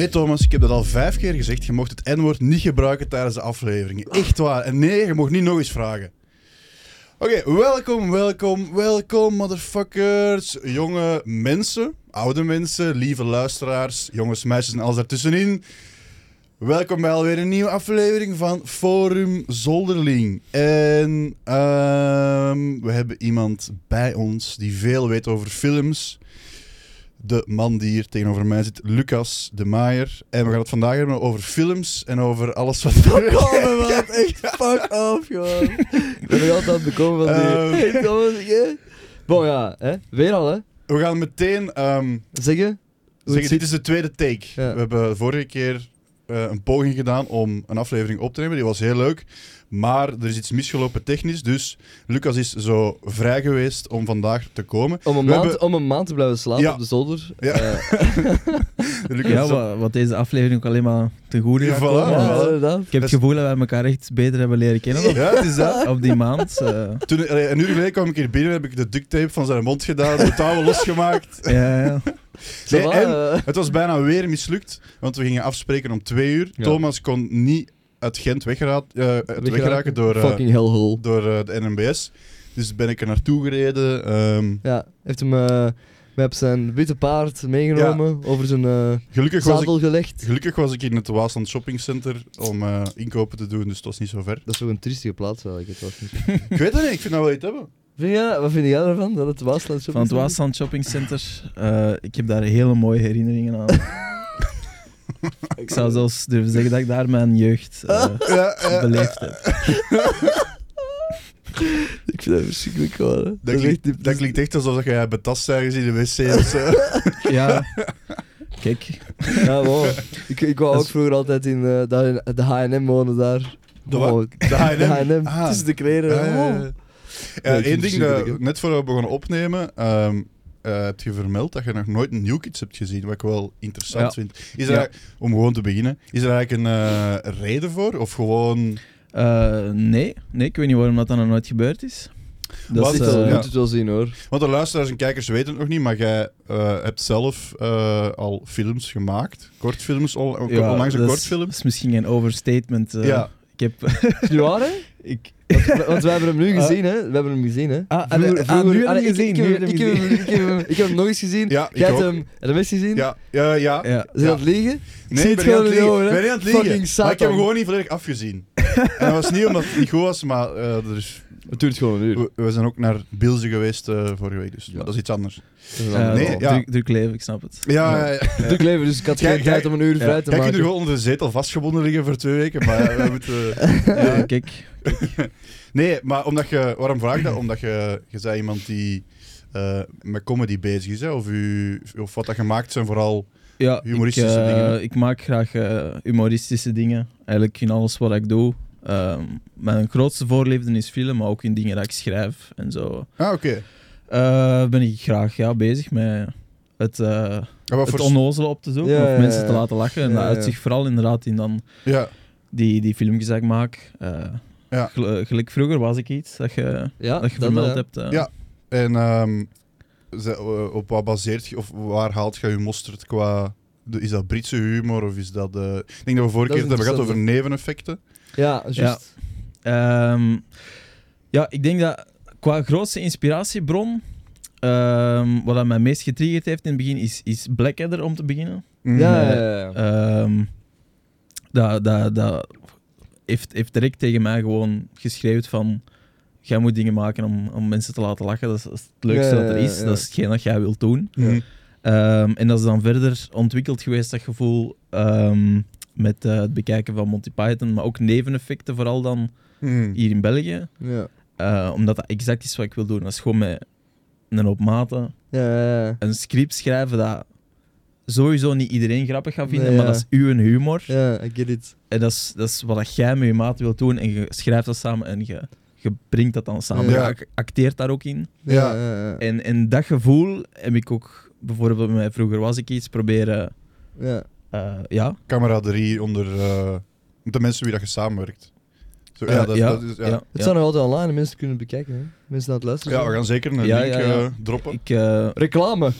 Nee, Thomas, ik heb dat al vijf keer gezegd. Je mocht het N-woord niet gebruiken tijdens de aflevering. Echt waar. En nee, je mocht niet nog eens vragen. Oké, welkom, welkom, welkom, motherfuckers. Jonge mensen, oude mensen, lieve luisteraars, jongens, meisjes en alles daartussenin. Welkom bij alweer een nieuwe aflevering van Forum Zolderling. En ehm, we hebben iemand bij ons die veel weet over films. De man die hier tegenover mij zit, Lucas de Maaier. En we gaan het vandaag hebben over films en over alles wat... Fuck off, man. Echt fuck off, gewoon. Ik ben nog altijd aan het bekomen van die... Hey, ja. Bon, ja, hè. Weer al, hè. We gaan meteen ehm, Zeggen? Dit is de tweede take. Ja. We hebben vorige keer eh, een poging gedaan om een aflevering op te nemen. Die was heel leuk. Maar er is iets misgelopen technisch. Dus Lucas is zo vrij geweest om vandaag te komen. Om een, We maand, hebben- om een maand te blijven slapen Ja. op de zolder. Ja. Eh, Lucas Ja, is wat, wat deze aflevering ook alleen maar ten goede Ja, gaat voilà, komen. ja. ja, inderdaad. Ik heb het gevoel dat wij elkaar echt beter hebben leren kennen op, Ja, het is dat. op die maand. eh. Toen, allee, een uur geleden kwam ik hier binnen, heb ik de duct tape van zijn mond gedaan, de touwen losgemaakt. ja, Nee, en- eh. Het was bijna weer mislukt, want we gingen afspreken om twee uur. Ja. Thomas kon niet uit Gent eh, uit Weggeraken. weggeraken door, eh, Fucking hellhole. door de NMBS. Dus ben ik er naartoe gereden. ehm, Ja, heeft hem eh met zijn witte paard meegenomen, over zijn eh, gelukkig, was ik, zadel gelegd. gelukkig was ik in het Waasland Shopping Center om eh, inkopen te doen, dus het was niet zo ver. Dat is toch een triestige plaats eigenlijk. Het was niet. ik weet het niet, ik vind dat wel iets hebben. Vind jij, wat vind jij ervan? Dat het Waasland Van het Waasland Shopping Center. eh, ik heb daar hele mooie herinneringen aan. ik zou zelfs durven zeggen dat ik daar mijn jeugd eh, Ja, eh, beleefd heb. Ik vind dat verschrikkelijk hè. Dat, klinkt, dat klinkt echt alsof jij betast ergens in de wc of zo. Ja, kijk. Ja, wow. Ik, ik wou ook is- vroeger altijd in, eh, daar in de H&M wonen daar. De? Wow. De H&M? De H&M, Ah. tussen de kleren. Ja, ja, Eén ding, dat, net voor we begonnen opnemen, ehm, eh, heb je vermeld dat je nog nooit een New Kids hebt gezien, wat ik wel interessant Ja. vind. Is er, Ja. om gewoon te beginnen, is er eigenlijk een eh, reden voor? Of gewoon... Eh, nee, nee, ik weet niet waarom dat dan nog nooit gebeurd is. Dat Wat is, ja. moet het wel zien hoor. Want de luisteraars en kijkers weten het nog niet, maar jij eh, hebt zelf eh, al films gemaakt. Kortfilms, al, ja, onlangs een dat is- kortfilm. Dat is misschien een overstatement. eh. Ja. Ik heb... Is het waar, hè? ik, Want, want wij hebben hem nu Ah. gezien, hè? We hebben hem gezien, hè? Ah, ah, ah, je allee, hem gezien, Ik, nu ik, ik, hem heb hem- gezien. ik, heb hem- ik heb hem nog eens gezien. Ja, Jij hebt hem... Hem eens gezien? Ja, ja, ja. ja. Is hij aan het liegen? Nee, ik ben niet aan het liegen. ben aan het Maar ik heb hem gewoon niet volledig afgezien. en dat was niet omdat het niet goed was, maar eh, er is Het duurt gewoon een uur. We, we zijn ook naar Bilze geweest eh, vorige week, dus Ja. dat is iets anders. Eh, nee, ja. druk, druk leven, ik snap het. Ja, ja, ja. Druk leven, dus ik had geen tijd om een uur ja. vrij te Jij kunt maken. er gewoon onder de zetel vastgebonden liggen voor twee weken, maar we moeten... Ja, kijk. Nee, maar omdat je... Waarom vraag ik dat? Omdat je... Je zei iemand die eh, met comedy bezig is, hè? Of, u, of wat dat gemaakt zijn vooral... Ja, Humoristische ik, eh, dingen. Ik maak graag eh, humoristische dingen. Eigenlijk in alles wat ik doe. Ehm, mijn grootste voorliefde is film, maar ook in dingen dat ik schrijf en zo. Ah, oké. Eh, ben ik graag ja, bezig met het, eh wat het voor... op te zoeken Ja, of ja, mensen ja. te laten lachen. En Ja, dat ja. uit zich vooral inderdaad in dan Ja, die, die filmpjes dat ik maak. Eh, Ja. gel- gelijk vroeger was ik iets dat je, Ja, dat je dat, vermeld hebt. eh. Ja. en ehm, ze- eh, op wat baseert je... Of waar haalt je je mosterd qua... Is dat Britse humor of is dat... eh, ik denk dat we vorige Dat keer hebben gehad over neveneffecten. Ja, juist. Ehm, ja, ik denk dat qua grootste inspiratiebron, ehm, wat dat mij meest getriggerd heeft in het begin, is, is Blackadder om te beginnen. Mhm. Ja, ja, ja, ja. Ehm, dat dat, dat heeft, heeft direct tegen mij gewoon geschreeuwd van jij moet dingen maken om, om mensen te laten lachen. Dat is, dat is het leukste Ja, dat er ja, is. ja. Dat is hetgeen dat jij wilt doen. Mhm. Ehm, en dat is dan verder ontwikkeld geweest, dat gevoel, ehm, met eh, het bekijken van Monty Python, maar ook neveneffecten vooral dan Mhm. hier in België. Ja. Eh, omdat dat exact is wat ik wil doen. Dat is gewoon met een hoop maten Ja, ja, ja. een script schrijven dat sowieso niet iedereen grappig gaat vinden, Nee, maar ja. dat is uw humor. Ja, I get it. En dat is, dat is wat dat jij met je maat wilt doen en je schrijft dat samen en je, je brengt dat dan samen. Ja. Je ac- acteert daar ook in. Ja, Ja. ja, ja. En, en dat gevoel heb ik ook, bijvoorbeeld bij mij vroeger was ik iets, proberen, ja. Eh, ja, Camaraderie onder eh, de mensen wie dat je samenwerkt. Zo, ja, dat, ja, dat is, ja. ja, Ja. Het ja. staat nog altijd online en mensen kunnen het bekijken. Hè? Mensen aan het luisteren. we gaan zeker een Ja, link ja, ja. eh, droppen. Ik, eh, Reclame.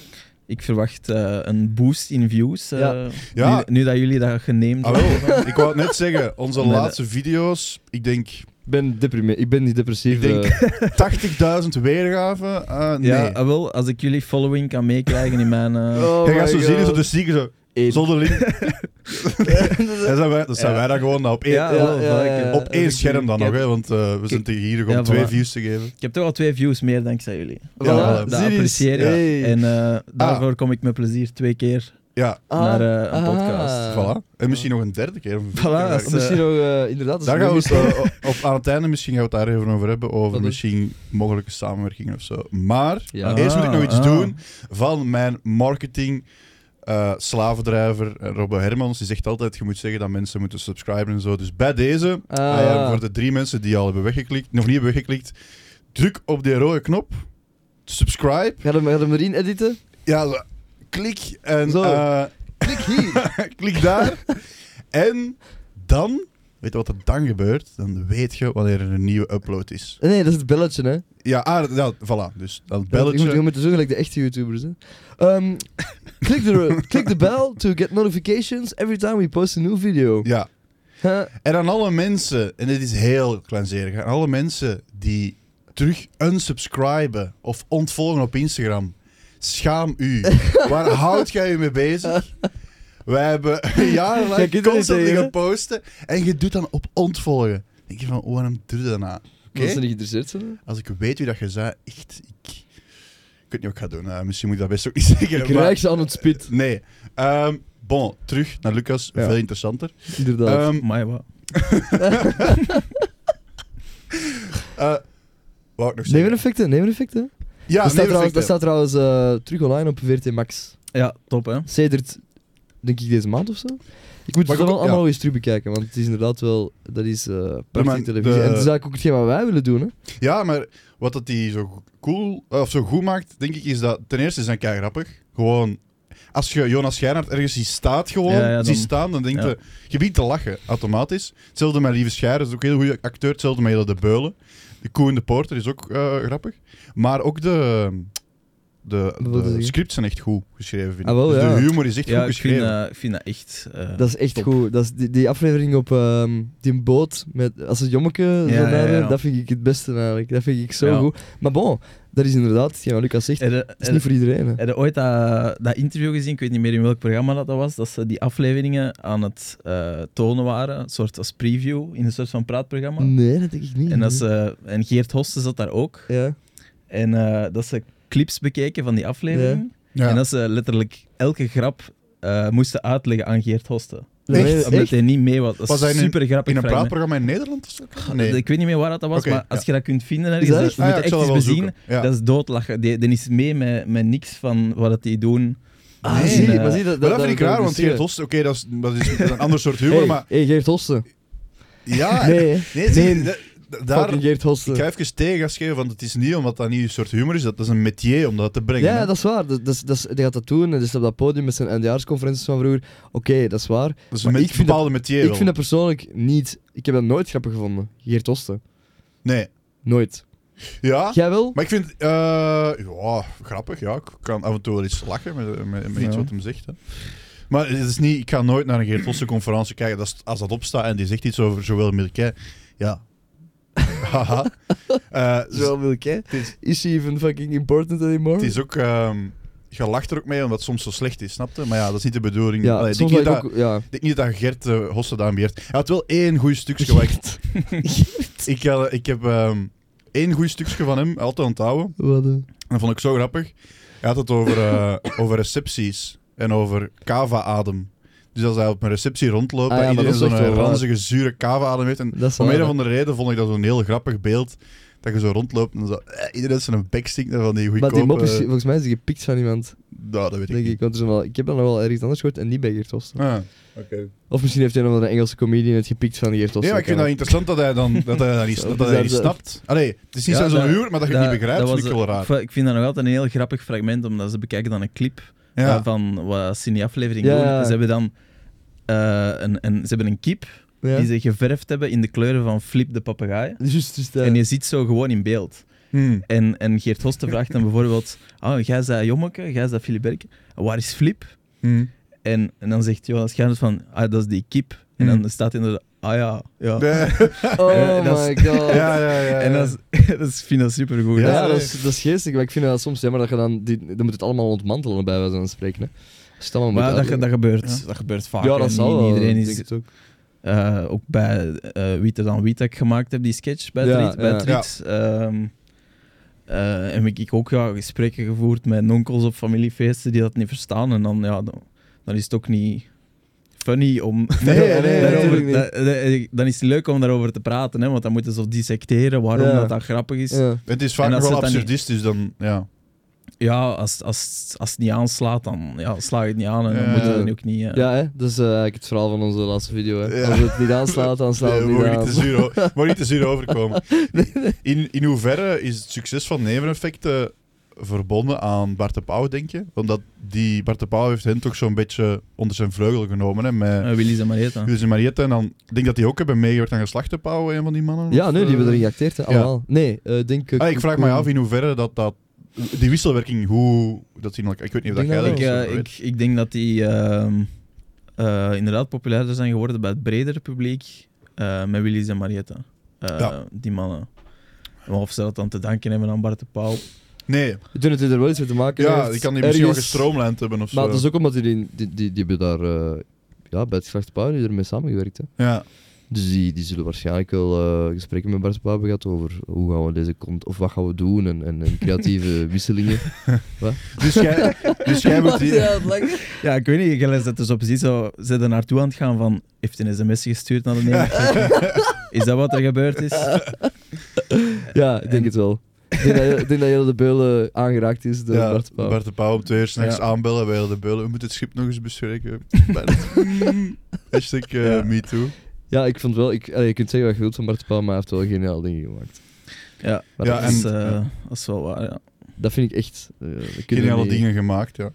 Ik verwacht eh, een boost in views. eh, Ja. Ja. Nu, nu dat jullie dat geneemd wel, ik wou het net zeggen, onze Nee, laatste video's, ik denk Ik ben. Ik ben niet depressief. Ik denk- eh. 80.000 weergaven. Ah, nee. Ja, ah, wel, als ik jullie following kan meekrijgen in mijn... eh, Oh Jij gaat zo zien, zo de stieken zo, Zonder link. dat zijn wij, dat zijn Ja. wij dan gewoon op één, Ja, Ja, wel, ja, vaak, ja. hè. op één ik- scherm dan ik nog, heb- hè, want eh, we zijn tegen hier gewoon Ja, twee voilà. views te geven. Ik heb toch al twee views meer dankzij jullie. Voilà, Ja, dat zie je eens. appreciëren. Hey. En eh, daarvoor kom ik met plezier twee keer Ja, Ah, naar eh, een ah. podcast. voilà. En misschien nog een derde keer. of een vierde Voilà, keer. als, eh, Misschien nog, eh, inderdaad. Daar gaan we nog het eens- eh, op, op- aan het einde misschien gaan we het daar even over hebben, over misschien mogelijke samenwerkingen of zo. Maar Ja. eerst moet ik nog iets Ah, doen van mijn marketing eh, slavendrijver eh, Robbo Hermans. Die zegt altijd, je moet zeggen dat mensen moeten subscriben en zo. Dus bij deze, Ah. eh, voor de drie mensen die al hebben weggeklikt, nog niet hebben weggeklikt, druk op die rode knop, subscribe. Ga hem, hem erin editen? Ja, zo, klik en Zo. Klik hier. klik daar. en dan, weet je wat er dan gebeurt? Dan weet je wanneer er een nieuwe upload is. nee, dat is het belletje, hè. Ja, ah, ja voilà. Dus dat Je belletje. moet, je moet zo gelijk de echte YouTubers, hè. Ehm, klik, de, klik de bell to get notifications every time we post a new video. Ja. Huh? En aan alle mensen, en dit is heel kleinzerig, aan alle mensen die terug unsubscriben of ontvolgen op Instagram, schaam u. Waar houdt jij je mee bezig? Wij hebben jarenlang niet constant dingen posten en je doet dan op ontvolgen. Dan denk je van, oh, waarom doe je dat nou? Oké? Dat ze niet geïnteresseerd zijn. Als ik weet wie dat je zei, echt, ik... Ik weet niet wat ik ga doen. Eh, misschien moet ik dat best ook niet zeggen. Ik maar- rijg ze aan het spit. Nee. Ehm, bon, terug naar Lucas. Ja. Veel interessanter. Inderdaad. Ehm, Maar wat? eh, wou ik nog zeggen? Neveneffecten, neveneffecten. Ja, dat, staat trouwens, dat staat trouwens eh, terug online op VRT Max. Ja, top hè. Sedert, denk ik, deze maand of zo. Ik moet het wel allemaal ja. eens terug bekijken, want het is inderdaad wel... Dat is eh maar prachtige televisie. de- En het is eigenlijk ook hetgeen wat wij willen doen, hè. Ja, maar wat dat die zo cool, eh, of zo goed maakt, denk ik, is dat ten eerste is hij kei grappig. Gewoon, als je Jonas Schijnaert ergens ziet staat gewoon, Ja, ja, dan- ziet staan, dan denk je, ja. je begint te lachen, automatisch. Hetzelfde met Lieve Schijr, dat is ook een heel goede acteur. Hetzelfde met Hille de Beulen. De Koe en de Porter is ook eh, grappig. Maar ook de, de, de scripts zijn echt goed geschreven, vind ik. Ah, wel, dus ja. de humor is echt Ja, goed ik vind, geschreven. eh, ik vind dat echt... eh, Dat is echt top. goed. Dat is die, die aflevering op ehm, die boot, met, als het jommeke zo Ja, ja, ja. dat vind ik het beste eigenlijk. Dat vind ik zo Ja. goed. Maar bon, dat is inderdaad, hetgeen wat Lucas zegt, je- dat is niet voor iedereen. Hè. Heb je ooit dat, dat interview gezien? Ik weet niet meer in welk programma dat, dat was. Dat ze die afleveringen aan het eh, tonen waren. Een soort als preview in een soort van praatprogramma. Nee, dat denk ik niet. En, dat ze, en Geert Hoste zat daar ook. Ja. En eh, dat ze clips bekeken van die aflevering. Ja. En dat ze letterlijk elke grap eh, moesten uitleggen aan Geert Hoste. Echt? echt? Omdat hij niet mee was. Dat Was is hij in een- super grappig In een praatprogramma in Nederland of zo? Nee. Ik weet niet meer waar dat was, maar als ja. je dat kunt vinden, Is ergens, dat dat, echt? we Ah, ja, echt dat eens wel bezien. Ja. Dat is doodlachen. Die, die is mee met, met niks van wat dat die doen. Ah, Nee. En, maar eh, zie, dat, Maar dat vind ik raar, want Geert Host, oké, dat, is, dat is een ander soort humor, Hey, maar... hey, Geert Hoste. Ja, Nee, Nee. Da- da- daar, Geert Hoste. ik ga even tegengas geven, want het is niet omdat dat niet een soort humor is, dat is een métier om dat te brengen. Ja, hè. dat is waar. Dat, dat, die gaat dat doen. En dus op dat podium met zijn eindejaarsconferenties van vroeger. Oké, dat is waar. dat is een ik vind bepaalde Ik vind dat persoonlijk niet... Ik heb dat nooit grappig gevonden. Geert Hoste. Nee. Nooit. Ja, Jij wel? maar ik vind... eh, ja, grappig, ja. Ik kan af en toe wel eens lachen met, met, met iets wat hem zegt. Hè. Maar het is niet... Ik ga nooit naar een Geert Hosse conferentie kijken. Dat is, als dat opstaat en die zegt iets over Joël Milquet, ja... Haha. Eh, dus Zo wil ik, hè. is- Is she even fucking important anymore? Het is ook... ehm, je lacht er ook mee omdat het soms zo slecht is, snap je? Maar ja, dat is niet de bedoeling. ja, Allee, ik denk niet dat, ook... Ja. ik denk niet dat Gert uh, Hosse dat aanbeheert. Hij had wel één goed stukje. wat ik, ik, heb ehm, één goed stukje van hem altijd onthouden. Wat, eh? En dat vond ik zo grappig. Hij had het over, eh, over recepties en over kava-adem. Dus als hij op een receptie rondloopt Ah ja, en maar iedereen zo'n wel waar. ranzige, zure kava-adem heeft. En om een of andere reden vond ik dat zo'n heel grappig beeld. Dat je zo rondloopt en zo, eh, iedereen zijn bek stinkt van die Maar goedkope... die mop is, volgens mij is die gepikt van iemand, Nou, dat weet ik denk niet. ik. Want er wel, ik heb dat nog wel ergens anders gehoord en niet bij Geert Hoste. Ah, oké. Of misschien heeft een of andere Engelse comedian het gepikt van Geert Hoste. Nee, maar ik vind dat interessant dat hij dan dat hij dat niet, dat hij niet snapt. Allee, het is niet Ja, zo'n humor, maar dat je het niet begrijpt, dat vind ik wel raar. Ik vind dat nog altijd een heel grappig fragment, omdat ze bekijken dan een clip Eh, van wat ze in die aflevering Ja, doen. Ze hebben dan eh, een, een, ze hebben een kip die ze geverfd hebben in de kleuren van Flip de papegaai. En je ziet zo gewoon in beeld. Hmm. En, en Geert Hoste vraagt dan bijvoorbeeld: ah, jij zei Jommeke, jij zei Filiberke, waar is Flip? Hmm. En, en dan zegt Jonas Gaarnes van, ah, dat is die kip. En Hmm. dan staat inderdaad, ah ja, ja. Oh Eh, is- my god. ja, ja, ja. En dat is, dat is, vind dat supergoed. Ja, Ja, Dat- is, dat is geestig, maar ik vind dat soms jammer dat je dan, die, dan moet het allemaal ontmantelen bij wijze van spreken. Hè. Het allemaal maar dat, ge- dat, gebeurt, dat gebeurt vaak. Ja, dat zal Niet- Iedereen is ook. eh, ook bij eh Wie er dan Wie dat ik gemaakt heb, die sketch bij Ja, het Riet. Bij ja. het Riet ehm, eh, heb ik ook ja, gesprekken gevoerd met onkels op familiefeesten die dat niet verstaan. En dan, ja, dan, dan is het ook niet funny om Nee, nee, nee, daarover- da- dan is het niet leuk om daarover te praten, hè, want dan moeten ze zo dissecteren waarom Ja. dat, dat grappig is. Ja, Ja. Het is vaak wel het dan absurdistisch dan, ja. als, als, als het niet aanslaat, dan ja, sla je het niet aan en dan Ja. moet je dan ook niet... eh, Ja, hè? dat is eh, eigenlijk het verhaal van onze laatste video. Hè. Ja. Als het niet aanslaat, dan slaat het niet aan. niet te zuur, niet te zuur overkomen. In, in hoeverre is het succes van neveneffecten verbonden aan Bart de Pauw, denk je? Omdat die Bart de Pauw heeft hen toch zo'n beetje onder zijn vleugel genomen, hè, met eh, Willy's en Marietta. Lucie Mariette. En dan ik denk dat die ook hebben meegewerkt aan Geslachtenpauw, een van die mannen. Ja, of, nee, die hebben eh? erin geacteerd, hè, allemaal. Nee, eh, denk ik. Ah, ik vraag me af in hoeverre dat, dat die wisselwerking, hoe dat zien elkaar. Ik weet niet of dat Ik jij denk dat Ik, ik, ik denk dat die ehm, eh, inderdaad populairder zijn geworden bij het bredere publiek eh, met Willy's en Marietta. Eh, Ja. Die mannen. Of ze dat dan te danken hebben aan Bart de Pauw. Nee, Ik denk dat hij er wel iets mee te maken ja, heeft. die kan die misschien wel Ergens- gestroomlijnd hebben of Maar zo. dat is ook omdat die, die, die, die, die hebben daar eh, ja, bij het geslacht Pauw die ermee samengewerkt. Hè. Ja. Dus die, die zullen waarschijnlijk wel eh, gesprekken met Bart Pauw hebben gehad over hoe gaan we deze kont of wat gaan we doen en, en, en creatieve wisselingen. Dus jij, dus jij moet die... Ja, ik weet niet, jij zet er zo precies zo, ze er naartoe aan het gaan van, heeft een sms gestuurd naar de neef? Is dat wat er gebeurd is? Ja, ik denk En- het wel. Ik denk dat, je- ik denk dat heel de beulen aangeraakt is door Ja, Bart Pauw. Bart de Pauw om twee uur s'nachts Ja. aanbellen bij de beulen. We moeten het schip nog eens bespreken. Hashtag eh, Ja. me too. Ja, ik vond wel... Ik, allee, je kunt zeggen wat je wilt van Bart Pauw, maar hij heeft wel geniaal dingen gemaakt. Ja, Maar Ja, dat, is, en- eh, ja. dat is wel waar, ja. Dat vind ik echt... eh, Geniale niet- dingen gemaakt, ja.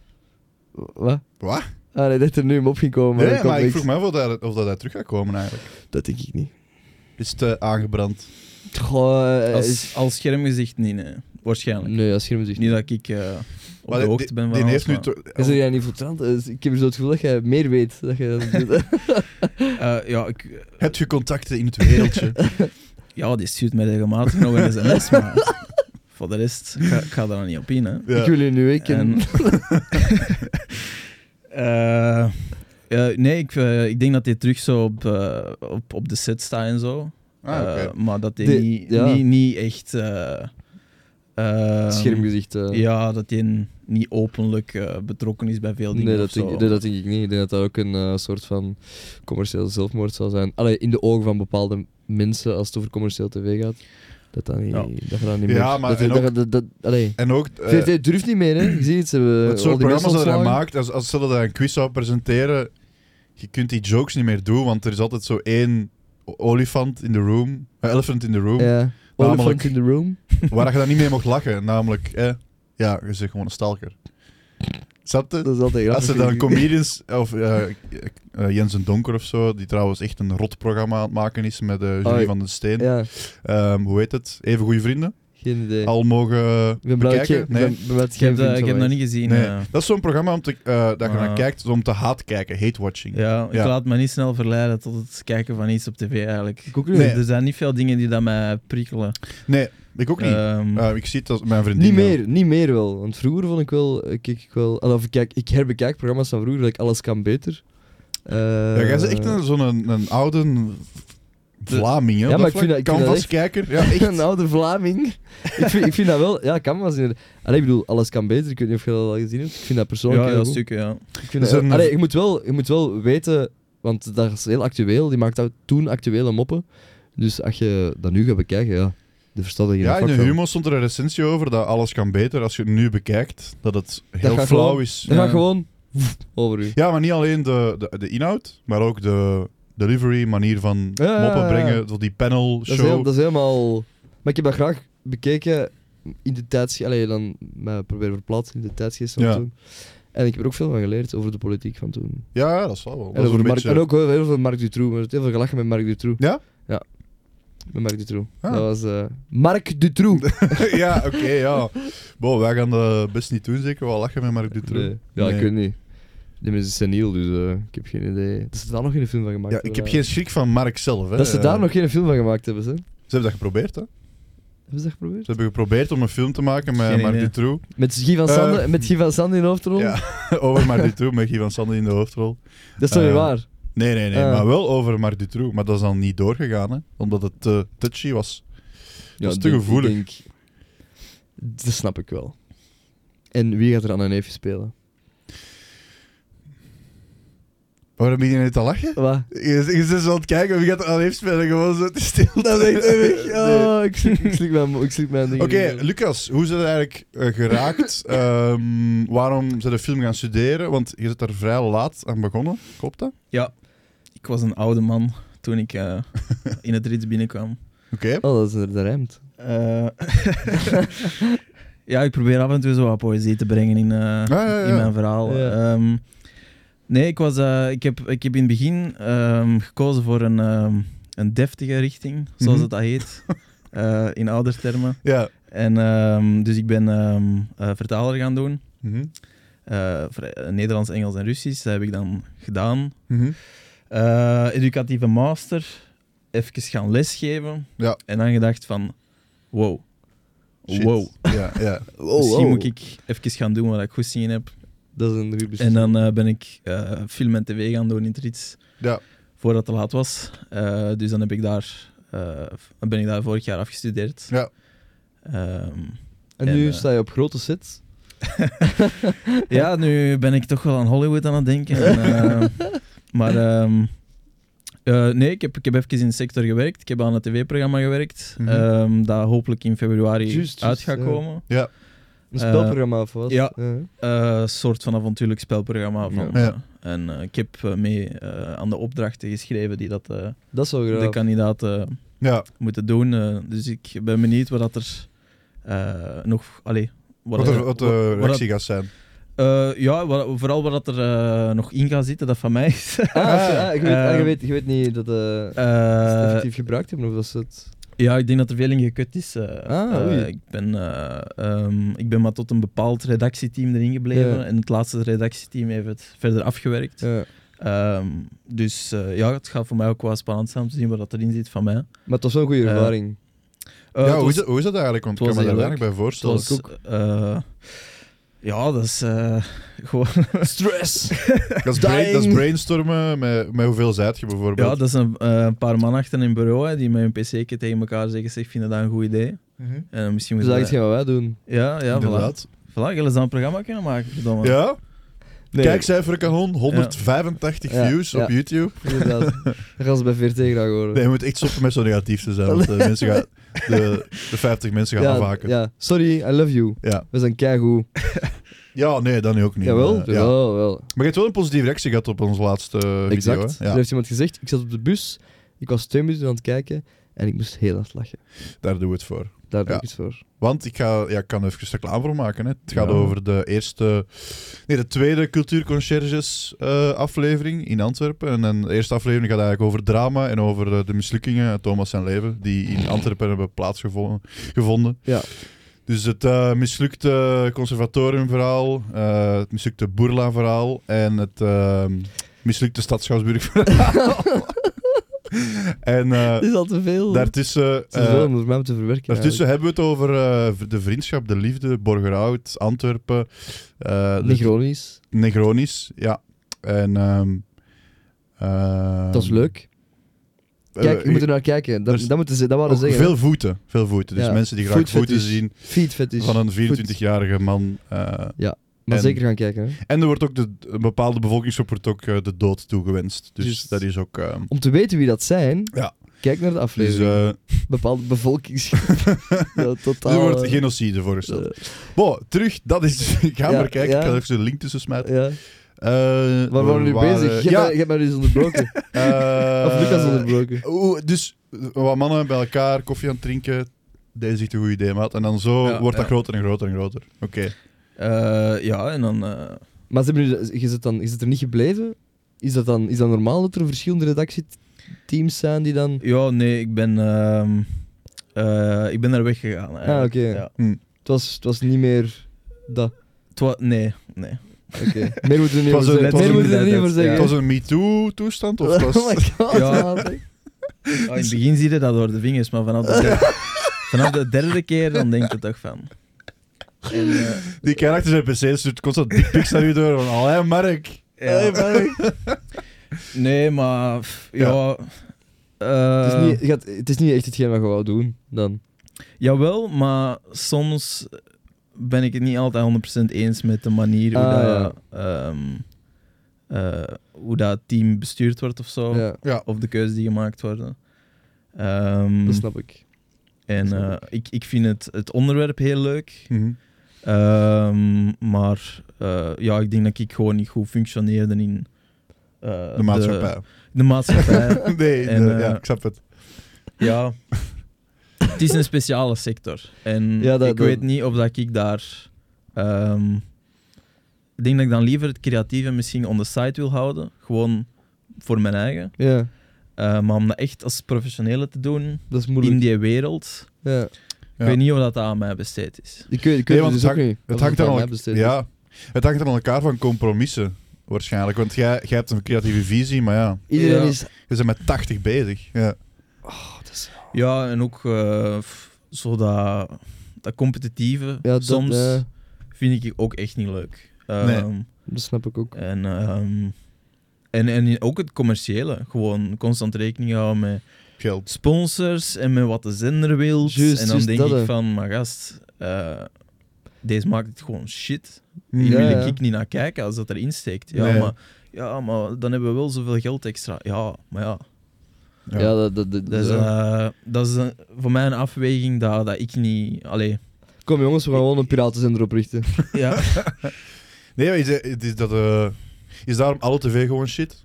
Wat? Wat? Ah, nee, dat er nu hem op ging komen. Nee, maar ik niks. vroeg me af of dat, of dat hij terug gaat komen eigenlijk. Dat denk ik niet. Is het eh, aangebrand? Goh, eh, Als, schermgezicht niet, nee. Waarschijnlijk. Nee, als scherm zich Niet dat ik eh, op Maar de hoogte ben van Die heeft nu... toch- Is er jij niet vertrouwd? Eh, Ik heb zo het gevoel dat jij meer weet. Dat je... Eh, ja, ik, Heb je contacten in het wereldje? ja, die stuurt mij regelmatig nog een sms, maar voor de rest, ik ga, ik ga daar niet op in, hè. ja. Ik wil je nu ik En, Eh, nee, ik, ik denk dat hij terug zo op, op, op de set staat en zo. Ah. Eh, maar dat hij De- niet, ja. niet, niet echt... eh, ehm, schermgezicht. eh. Ja, dat hij niet openlijk eh, betrokken is bij veel dingen. Nee, dat of zo. denk, nee, dat denk ik niet. Ik denk dat dat ook een eh, soort van commerciële zelfmoord zal zijn. Allee, in de ogen van bepaalde mensen, als het over commercieel tv gaat. Dat dat niet, Ja. dat je dat niet Ja, meer... maar dat, en dat, ook- dat, dat, dat- allee. En ook... eh, VRT durft niet meer, hè. Je ziet het, ze hebben het soort programma's dat hij maakt, als, als stel dat een quiz zou presenteren, je kunt die jokes niet meer doen, want er is altijd zo één olifant in the room, eh, elephant in the room, Ja. Namelijk- Olifant in the room. waar je dan niet mee mocht lachen. Namelijk, eh, ja, je zegt gewoon een stalker. Snap je? Dat is altijd grappig. Als er dan comedians, of eh, Jens en Donker of zo, die trouwens echt een rot programma aan het maken is met de jury Oh, van de Steen. Ja, Ehm, hoe heet het? Even goede vrienden. Geen idee. Al mogen ik ben dat bekijken. Nee. ik ben dat Ik heb, dat- vriend ik heb van nog mij niet gezien. Nee, eh. dat is zo'n programma om te, eh, dat je naar Ah. kijkt om te haat kijken, hate watching. Ja, ik Ja. laat me niet snel verleiden tot het kijken van iets op tv eigenlijk. Ik ook niet. Nee. Er zijn niet veel dingen die dat mij prikkelen. Nee, ik ook niet. Ehm, Eh, ik zie het als mijn vriendin. Niet meer, niet meer wel. Want vroeger vond ik wel, eh, keek ik wel, of ik, kijk, ik herbekijk programma's van vroeger, like alles kan beter. Eh, Ja, jij bent echt een- zo'n een, een oude Vlaming, hè? Ja, maar ik vind dat- ik vind dat Canvaskijker. Ja, echt. een oude Vlaming. ik, vind, ik vind dat wel, ja, kan wel zien. Allee, ik bedoel, alles kan beter. Ik weet niet of je dat al gezien hebt. Ik vind dat persoonlijk ja, heel goed. stukken, ja. Ik vind Dat dat, een- allee, je, moet wel, je moet wel weten, want dat is heel actueel. Die maakt toen actuele moppen. Dus als je dat nu gaat bekijken, ja, de verstaat er geen Ja, in de humor stond er een recensie over dat alles kan beter als je het nu bekijkt. Dat het heel flauw gewoon- is. Dat Ja. gaat gewoon over u. Ja, maar niet alleen de, de, de inhoud, maar ook de delivery, manier van Ja, moppen brengen. Zo die panel Dat is, show. heel, dat is helemaal... Maar ik heb dat graag bekeken in de tijdsgeest... Allee, dan proberen verplaatsen in de tijdsgeest van Ja. toen. En ik heb er ook veel van geleerd over de politiek van toen. Ja, dat zal wel. En, is over een Mark, beetje- en ook heel veel Mark Dutroux. Maar heel veel gelachen met Mark Dutroux. Ja? Ja. Met Marc Dutroux. Ah. Dat was eh, Marc Dutroux. ja, oké, ja. Bon, wij gaan dat best niet doen, zeker wel lachen met Marc Dutroux. Nee. Ja, Nee. ik weet niet. Die mensen is seniel, dus eh, ik heb geen idee. Dat ze daar nog geen film van gemaakt Ja, ik hebben. heb geen schrik van Mark zelf. Hè. Dat ze daar Eh, nog geen film van gemaakt hebben, ze. Ze hebben dat geprobeerd, hè. Hebben ze dat geprobeerd? Ze hebben geprobeerd om een film te maken met Geen Marc idee. Dutroux. Met Guy van Eh, Sande, met Guy van Sande in de hoofdrol? Ja, over Marc Dutroux met Guy van Sande in de hoofdrol. Dat is toch niet Eh, waar? Nee, nee, nee, Ah. maar wel over Marc Dutroux. Maar dat is dan niet doorgegaan, hè. Omdat het te touchy was. Ja, is te ik denk- gevoelig. ik denk- dat snap ik wel. En wie gaat er aan een neefje spelen? Waarom begin je nu te lachen? Wat? Je, je zit zo aan het kijken wie gaat er aan heeft spelen. Gewoon zo te stil. Dat is echt erg. Nee. Oh, ik slik, ik slik mijn, ik slik mijn dingen. Oké, Lucas, hoe is het eigenlijk eh, geraakt? Ehm, waarom zijn de film gaan studeren? Want je zit daar vrij laat aan begonnen, klopt dat? Ja, ik was een oude man toen ik eh, in het rits binnenkwam. Oké. Oh, dat, is, dat rijmt. Eh, ja, ik probeer af en toe zo wat poëzie te brengen in, eh, ja, ja. in mijn verhaal. Ja. Ehm, nee, ik, was, eh, ik, heb, ik heb in het begin ehm, gekozen voor een, ehm, een deftige richting, zoals Mhm. het dat heet, eh, in oudertermen. Ja. En ehm, dus ik ben eh, vertaler gaan doen. Mhm. Nederlands, Engels en Russisch. Dat heb ik dan gedaan. Mhm. Educatieve master. Even gaan lesgeven. Ja. En dan gedacht van... Wow. Shit. Wow. Ja, ja. Misschien moet ik even gaan doen wat ik goed zien heb. Dat is een goede En dan eh, ben ik eh, film en tv gaan doen in het Rits. Ja. Voordat het te laat was. Eh, dus dan heb ik daar, eh, ben ik daar vorig jaar afgestudeerd. Ja. Ehm, en en, nu sta je op grote sets. ja, nu ben ik toch wel aan Hollywood aan het denken. En, maar ehm, eh, nee, ik heb, ik heb even in de sector gewerkt. Ik heb aan het tv-programma gewerkt. Ehm, dat hopelijk in februari uit gaat ja. komen. Ja. Een Eh, spelprogramma of wat? ja. Ja. Eh, Een soort van avontuurlijk spelprogramma. Van, Ja. en eh, ik heb mee eh, aan de opdrachten geschreven die dat, eh, Dat de kandidaten Ja. moeten doen. dus ik ben benieuwd wat dat er eh, nog... Allee, Wat, er, wat de reactie gaat zijn. Eh, ja, wat- vooral wat dat er eh, nog in gaat zitten, dat van mij is. Ah, je, ah, je, weet, ah, je, weet, je weet niet dat eh, ze het effectief gebruikt hebben, of dat ze het... ja, ik denk dat er veel in gekut is. eh. Ah, Eh, ik, ben, eh, ehm, ik ben maar tot een bepaald redactieteam erin gebleven. Ja. En het laatste redactieteam heeft het verder afgewerkt. Ja. Ehm, dus eh, ja, het gaat voor mij ook wel spannend zijn om te zien wat dat erin zit van mij. Maar het was wel een goede ervaring. Eh, ja, hoe, was- is dat, hoe is dat eigenlijk? Want ik kan me daar weinig bij Het voorstellen. was, eh, ja, dat is eh, gewoon... Stress! Dat is, brain- dat is dying. brainstormen. Met, met hoeveel zijt je bijvoorbeeld? Ja, dat is een, eh, een paar man achter in een bureau hè, die met een pc tegen elkaar zeggen, zeg, vinden dat een goed idee. Mhm. En misschien Dus dat is je wat wij doen. Ja, ja, voilà. Inderdaad. Voilà, jullie zou een programma kunnen maken, verdomme. Ja? Nee, Kijkcijferkanon, 185 Ja, views ja. op YouTube. inderdaad. Dat gaan ze bij VRT graag horen. Nee, je moet echt stoppen met zo negatief te zijn. Want de, mensen gaan, de, de 50 mensen gaan ja, afhaken. Ja. ja, sorry, I love you. Ja. We zijn keigoed. nee, dan ook niet. Jawel, Eh, ja. wel. Maar je hebt wel een positieve reactie gehad op onze laatste video. Exact. Hè? Er Ja, heeft iemand gezegd, ik zat op de bus, ik was twee minuten aan het kijken en ik moest heel hard lachen. daar doen we het voor. Daar doe Ja. ik het voor. Want ik, ga, ja, ik kan even reclame voor maken. Hè. Het gaat Ja. over de eerste... Nee, de tweede Cultuurconcierges eh, aflevering in Antwerpen. En de eerste aflevering gaat eigenlijk over drama en over eh, de mislukkingen uit Thomas zijn leven, die in Antwerpen hebben plaatsgevonden. gevonden. Ja. Dus het eh, mislukte conservatoriumverhaal, het mislukte Boerla-verhaal en het mislukte Stadschouwsburg-verhaal. en Het is al te veel. daartussen... het is eh, veel om te verwerken. Daartussen hebben we het over v- de vriendschap, de liefde, Borgerhout, Antwerpen. de- Negronisch. Negronisch, ja. En... ehm, Dat is leuk. Kijk, je moet er naar kijken. Dat, is dat, moeten ze, dat waren zeggen. veel voeten. Veel voeten. Dus Ja, mensen die graag voeten zien Feet fetish. van een 24-jarige man. eh, Maar en- zeker gaan kijken. Hè. en er wordt ook de, een bepaalde bevolkingsgroep wordt ook eh, de dood toegewenst. Dus Juist. dat is ook... ehm, Om te weten wie dat zijn, Ja. kijk naar de dus aflevering. eh, Bepaalde bevolkingsgroep. ja, totaal. er wordt eh, genocide voorgesteld. Bon, terug. Dat is... Ga Ja, maar kijken. ja. Ik ga even een link tussen smijten. ja. Eh, Waar waren we nu waren- bezig? Je ja, hebt mij- dus onderbroken. Eh, of Lucas onderbroken. dus wat mannen bij elkaar koffie aan het drinken. Deze is echt een goed idee, maat. En dan zo Ja, wordt dat ja. groter en groter en groter. Oké. Ja, en dan... eh, Maar ze hebben nu, je, zit dan, je zit er niet gebleven? Is dat dan is dat normaal dat er verschillende redactie, teams zijn die dan... Ja, nee, ik ben, ehm, eh, ik ben er weggegaan. Ah, oké. Ja. Het was, het was niet meer dat. Het nee, nee. Oké. Meer moeten we niet Het was over een- zeggen. het was Meer een- moeten we er niet Ja. zeggen. Het was een MeToo-toestand? Of het was... Oh my god. Ja. Ah, in het begin zie je dat door de vingers, maar vanaf de derde, vanaf de derde keer dan denk je toch van... En, eh, Die kerel achter zijn pc stuurt constant dickpics naar u door. Van, allee, Mark. ja. Nee, maar... pff, Ja... eh, Het, is niet, je gaat- het is niet echt hetgeen wat je wou doen, dan. Jawel, maar soms ben ik het niet altijd 100% eens met de manier hoe, Ah, dat, ehm, eh, hoe dat team bestuurd wordt of zo. Ja, Ja. Of de keuzes die gemaakt worden. Ehm, dat snap ik. en snap eh, ik, ik vind het, het onderwerp heel leuk. Mhm. Ehm, maar eh, ja, ik denk dat ik gewoon niet goed functioneerde in eh, De maatschappij. De, de maatschappij. nee, En, de- eh, ja, ik snap het. ja. Het is een speciale sector. En Ja, dat- ik dat- weet niet of dat ik daar... ehm, ik denk dat ik dan liever het creatieve misschien on the side wil houden. Gewoon voor mijn eigen. Ja, maar om dat echt als professionele te doen dat is in die wereld... Ja. Ja. Ik weet niet of dat aan mij besteed is. Ik weet, ik het dus het ook hangt- niet. Het hangt, aan aan mij elk- besteed is. ja, het hangt aan elkaar van compromissen, waarschijnlijk. Want jij, jij hebt een creatieve visie, maar ja, Iedereen Ja. is... je bent met 80 bezig. Ja. Oh, dat is... Ja, en ook eh, f- zo dat, dat competitieve Ja, dat, soms eh, vind ik ook echt niet leuk. Nee. Ehm, dat snap ik ook. En, ehm, en, en ook het commerciële. Gewoon constant rekening houden met Geld. sponsors en met wat de zender wil. Juist, en dan juist denk dat, ik hè. van, maar gast, eh, deze maakt het gewoon shit. Hier Ja, wil ja. ik niet naar kijken als dat erin steekt. Ja, Nee. maar, ja, maar dan hebben we wel zoveel geld extra. Ja, maar ja. Ja. Ja, dat, dat, dat, Dat is, ja. eh, dat is een- voor mij een afweging dat, dat ik niet... Allee, Kom jongens, we gaan gewoon een piratenzender oprichten. ja. Nee, maar is, is, dat, eh, is daarom alle tv gewoon shit?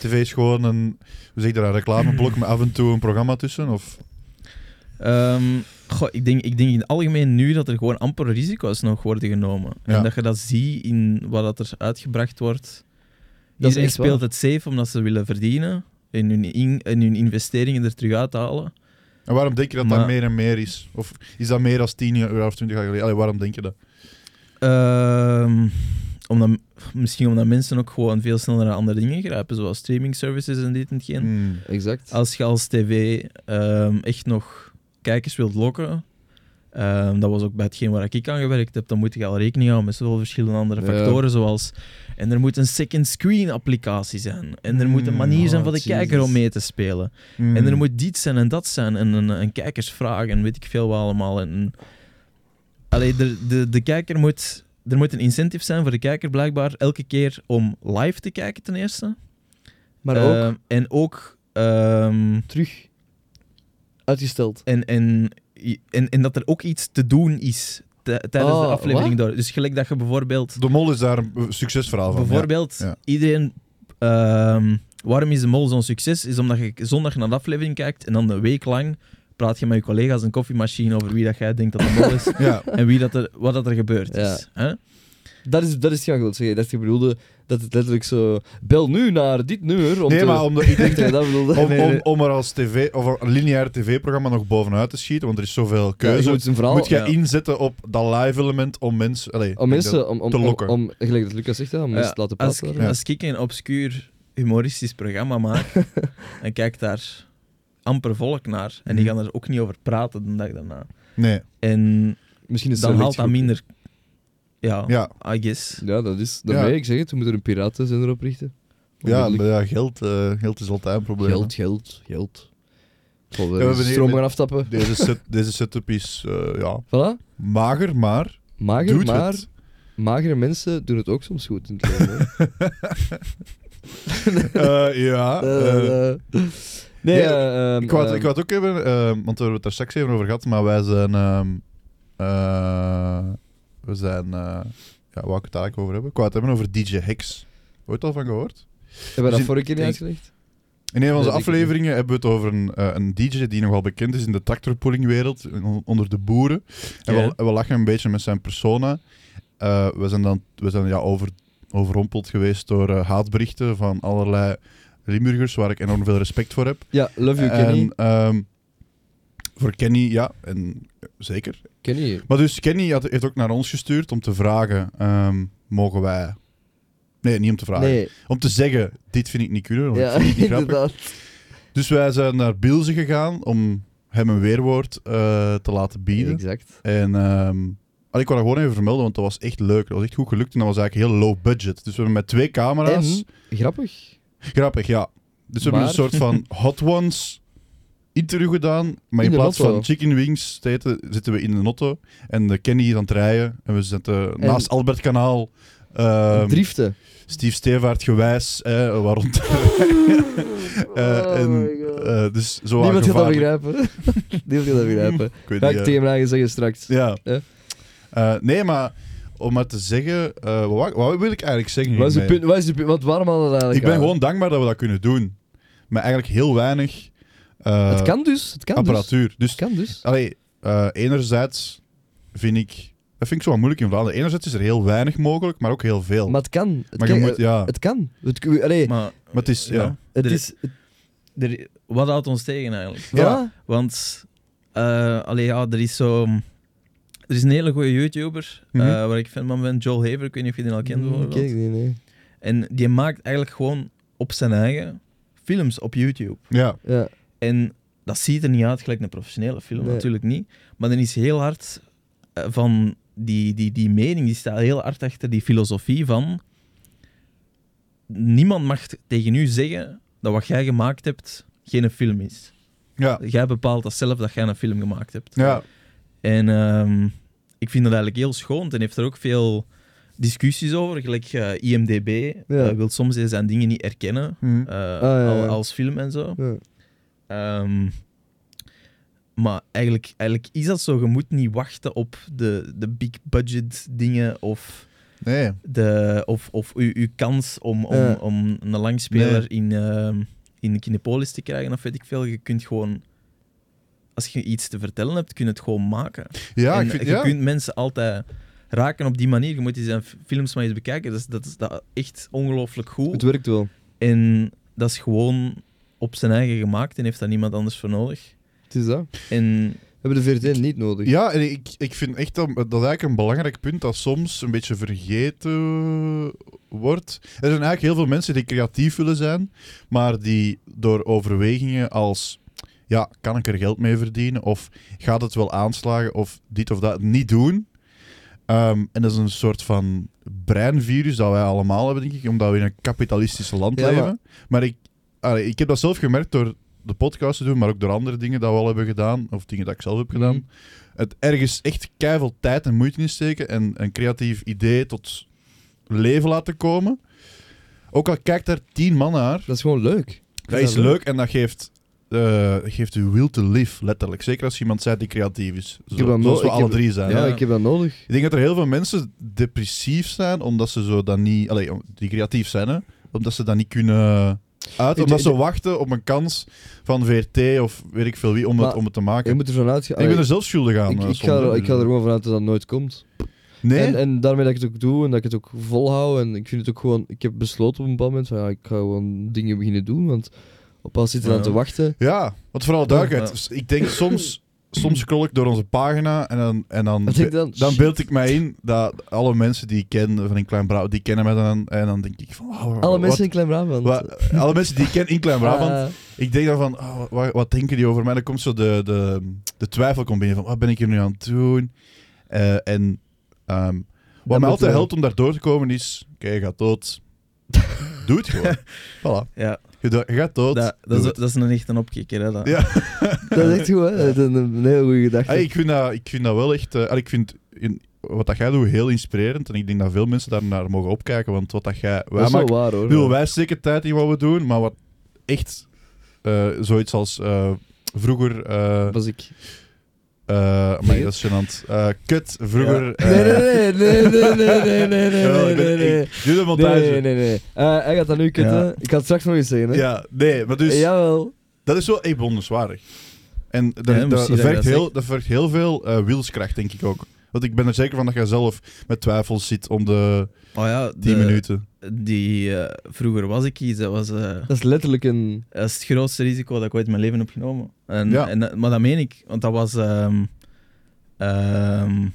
TV is gewoon een, hoe zeg je dat, een reclameblok met af en toe een programma tussen? Of? Ehm, goh, ik, denk, ik denk in het algemeen nu dat er gewoon amper risico's nog worden genomen. Ja. En dat je dat ziet in wat dat er uitgebracht wordt. Dat is Iedereen echt speelt het safe omdat ze willen verdienen en hun, in, en hun investeringen er terug uit te halen. En waarom denk je dat dat meer en meer is? Of is dat meer dan 10 jaar of 20 jaar geleden? Allee, waarom denk je dat? Ehm, omdat, misschien omdat mensen ook gewoon veel sneller naar andere dingen grijpen, zoals streaming services en dit en hetgeen. Hmm. Exact. Als je als tv ehm, echt nog kijkers wilt lokken, ehm, dat was ook bij hetgeen waar ik aan gewerkt heb, dan moet je al rekening houden met zoveel verschillende andere Ja. factoren, zoals... En er moet een second screen applicatie zijn. En er moet een Mm, manier zijn oh, voor de Jesus. kijker om mee te spelen. Hmm. En er moet dit zijn en dat zijn. En een, een kijkersvraag en weet ik veel wat allemaal. En, allee, de, de, de kijker moet... Er moet een incentive zijn voor de kijker blijkbaar elke keer om live te kijken ten eerste. Maar ook Ehm, en ook... ehm, terug uitgesteld. en, en, en, en dat er ook iets te doen is tijdens Oh, de aflevering wat? door. Dus gelijk dat je bijvoorbeeld... De Mol is daar een succesverhaal van. bijvoorbeeld, ja. iedereen... ehm, waarom is de mol zo'n succes? Is omdat je zondag naar de aflevering kijkt en dan een week lang praat je met je collega's een koffiemachine over wie dat jij denkt dat de mol is Ja. en wie dat er, wat dat er gebeurd Ja. is. Hè? Dat is, dat is zeggen. Dat je bedoelde dat het letterlijk zo... Bel nu naar dit nummer om Nee, te... maar om de, ik denk dat je dat bedoelde. om, Nee, om, er als tv, of een lineair tv-programma nog bovenuit te schieten, want er is zoveel Ja, je keuze, moet een verhaal... moet je ja. inzetten op dat live element om mensen... Allee, Om mensen... Om, om, te om, lokken. om, gelijk dat Lucas zegt, ja, om mensen te laten als, praten. Ja. als ik een obscuur humoristisch programma maak en kijk daar amper volk naar en die Mhm. gaan er ook niet over praten de dag daarna. dat- Nee, En Misschien is dan haalt dat minder... Ja, ja. I guess. Ja, dat is... Ja. Daarmee, ik zeg het, we moeten een piratenzender oprichten. Ja, maar ja geld, eh, geld is altijd een probleem. Geld, geld, geld. We hebben stroom gaan aftappen. Deze, set, deze setup is eh, ja, Voilà. mager, maar Mager, doet maar... het. Magere mensen doen het ook soms goed in het leven. Eh, ja. eh, Eh, eh. nee, Nee, eh, ehm, ik, wou het, ehm, ik wou het ook hebben, eh, want we hebben het daar straks even over gehad, maar wij zijn... ehm, eh, we zijn... eh, ja, wou ik het eigenlijk over hebben? Ik wou het hebben over DJ Hex. Ooit al van gehoord? Hebben we dat dus vorige keer niet uitgelegd? In een van onze afleveringen hebben we het over een, eh, een DJ die nogal bekend is in de tractorpullingwereld, on- onder de boeren. En we, we lachen een beetje met zijn persona. Eh, we zijn dan we zijn, ja, over, overrompeld geweest door eh, haatberichten van allerlei Limburgers, waar ik enorm veel respect voor heb. Ja, love you, Kenny. En ehm, voor Kenny, ja, en zeker. Kenny. Maar dus Kenny had, heeft ook naar ons gestuurd om te vragen, ehm, mogen wij... Nee, niet om te vragen. Nee, Om te zeggen, dit vind ik niet kunnen, ja, ik niet grappig. inderdaad. Dus wij zijn naar Bielze gegaan om hem een weerwoord eh, te laten bieden. Exact. En ehm, ik wou dat gewoon even vermelden, want dat was echt leuk. Dat was echt goed gelukt en dat was eigenlijk heel low budget. Dus we hebben met twee camera's... En, grappig. Grappig, ja. Dus we hebben een soort van Hot Ones interview gedaan. Maar in, plaats van chicken wings te eten, zitten we in een auto. En de Kenny is aan het rijden. En we zitten naast Albert Kanaal. ehm, Driften. Steve Stevaart gewijs, eh, waar rond. Eh, en, eh, dus zo Oh Niemand gaat dat begrijpen. Niemand gaat dat begrijpen. Ik weet Ga niet, ik eh. tegen hem zeggen straks. Ja. Ja. Eh, nee, maar om maar te zeggen, eh, wat, wat wil ik eigenlijk zeggen? Wat is de punt? Wat is de punt? Want waarom hadden we dat Ik eigenlijk ben aan? gewoon dankbaar dat we dat kunnen doen. Maar eigenlijk heel weinig eh, Het kan dus. Het kan apparatuur. Dus, dus. Het kan dus. allee, eh, enerzijds vind ik... Dat vind ik zo wat moeilijk in Vlaanderen. Enerzijds is er heel weinig mogelijk, maar ook heel veel. Maar het kan. Het Maar je kan. moet, ja... Het kan. Het, allee, Maar, Maar het is- ja. het er- is... het- er- wat houdt ons tegen eigenlijk? Ja. Want, eh allee, ja, er is zo... Er is een hele goede YouTuber, eh, Mhm. waar ik fan van ben, Joel Haver. Ik weet niet of je die al kent, Mm, bijvoorbeeld. Kijk, nee, nee. En die maakt eigenlijk gewoon op zijn eigen films op YouTube. Ja. Ja. En dat ziet er niet uit gelijk een professionele film, Nee. natuurlijk niet. Maar dan is heel hard eh, van die, die, die mening, die staat heel hard achter die filosofie van... Niemand mag tegen u zeggen dat wat jij gemaakt hebt geen film is. Ja. Jij bepaalt dat zelf dat jij een film gemaakt hebt. Ja. En ehm, ik vind dat eigenlijk heel schoon. En heeft er ook veel discussies over. Gelijk eh, IMDB Ja. eh, wil soms zijn dingen niet erkennen Hm. eh, ja, ja. al- als film en zo. Ehm, maar eigenlijk, eigenlijk is dat zo. Je moet niet wachten op de, de big budget dingen of, Nee. de, of, of uw, uw kans om, om, om een langspeler Nee. in, ehm in Kinepolis te krijgen. Of weet ik veel. Je kunt gewoon... Als je iets te vertellen hebt, kun je het gewoon maken. Ja, En ik vind... je Ja. kunt mensen altijd raken op die manier. Je moet die zijn films maar eens bekijken. Dat is, dat is dat echt ongelooflijk goed. Het werkt wel. En dat is gewoon op zijn eigen gemaakt en heeft daar niemand anders voor nodig. Het is dat. En We hebben de VRT niet nodig. Ja, en ik, ik vind echt dat, dat is eigenlijk een belangrijk punt dat soms een beetje vergeten wordt. Er zijn eigenlijk heel veel mensen die creatief willen zijn, maar die door overwegingen als ja, kan ik er geld mee verdienen? Of gaat het wel aanslagen? Of dit of dat niet doen? Ehm, en dat is een soort van breinvirus dat wij allemaal hebben, denk ik, omdat we in een kapitalistisch land Ja, leven. Maar ik, allee, ik heb dat zelf gemerkt door de podcast te doen, maar ook door andere dingen dat we al hebben gedaan, of dingen dat ik zelf heb gedaan Mhm. het ergens echt keiveel tijd en moeite in steken en een creatief idee tot leven laten komen. Ook al kijkt daar tien man naar, Dat is gewoon leuk. dat is leuk en dat geeft, eh geeft u will to live, letterlijk. Zeker als je iemand bent die creatief is. Zo, zoals we alle heb- drie zijn. Ja, Ja. ik heb dat nodig. Ik denk dat er heel veel mensen depressief zijn omdat ze zo dan niet... Allee, die creatief zijn, hè. Omdat ze dat niet kunnen uit. Omdat ze wachten op een kans van VRT of weet ik veel wie om, het, om het te Je maken. moet ervan uitgaan. Ik ben er zelf schuldig aan. ik, ik, ga, er- ik ga er gewoon vanuit dat dat nooit komt. Nee? En, en daarmee dat ik het ook doe en dat ik het ook volhoud. En ik vind het ook gewoon... Ik heb besloten op een bepaald moment van ja, ik ga gewoon dingen beginnen doen. Want op alles zitten Ja. aan te wachten. Ja, want vooral duidelijkheid. dus Ik denk soms, soms scroll ik door onze pagina en dan, en dan, Wat dan? beeld ik mij in dat alle mensen die ik ken van in Klein Brabant, die kennen mij dan. En dan denk ik van, wow, Alle mensen wat, in Klein Brabant. wat- alle mensen die ik ken in Klein Brabant, Ah, ik denk dan van, oh, wat, wat denken die over mij? Dan komt zo de, de, de twijfel komt binnen van, wat ben ik hier nu aan het doen? Eh, en ehm, wat dat mij altijd helpt om daar door te komen is, oké, je gaat dood. Doe het gewoon. voilà. ja, Je, gaat dood. dat, dat, is, dat is een echt een opkikker. Hè, dat. Ja. Dat is echt goed, hè? Dat is een, een hele goede gedachte. Hey, ik, vind dat, ik vind dat wel echt... eh, ik vind in, wat dat jij doet heel inspirerend. En ik denk dat veel mensen daar naar mogen opkijken. Want wat dat jij... dat Wij, is wel maken, waar, hoor. bedoel, wij steken tijd in wat we doen. Maar wat echt... eh, zoiets als eh, vroeger... eh Was ik... eh, amai, dat is gênant. Eh, kut, vroeger... Ja. eh, Nee, nee, nee, nee, nee, nee, nee, nee, jawel, nee, ik ben- nee, nee. ik- Doe de montage. Nee, nee, nee. Eh, hij gaat dat nu kutten. Ja. Ik ga het straks nog eens zeggen, hè. Ja, nee, maar dus... Jawel. Dat is wel echt bewonderenswaardig. En dat, Ja, dat, misschien dat je vergt dat heel, dat vergt heel veel eh, wilskracht, denk ik ook. Want ik ben er zeker van dat jij zelf met twijfels zit om de Oh ja, 10 de- minuten. Die, eh, vroeger was ik iets, dat was... eh, Dat is letterlijk een... Dat is het grootste risico dat ik ooit in mijn leven heb genomen. En, Ja. en, maar dat meen ik, want dat was ehm, ehm,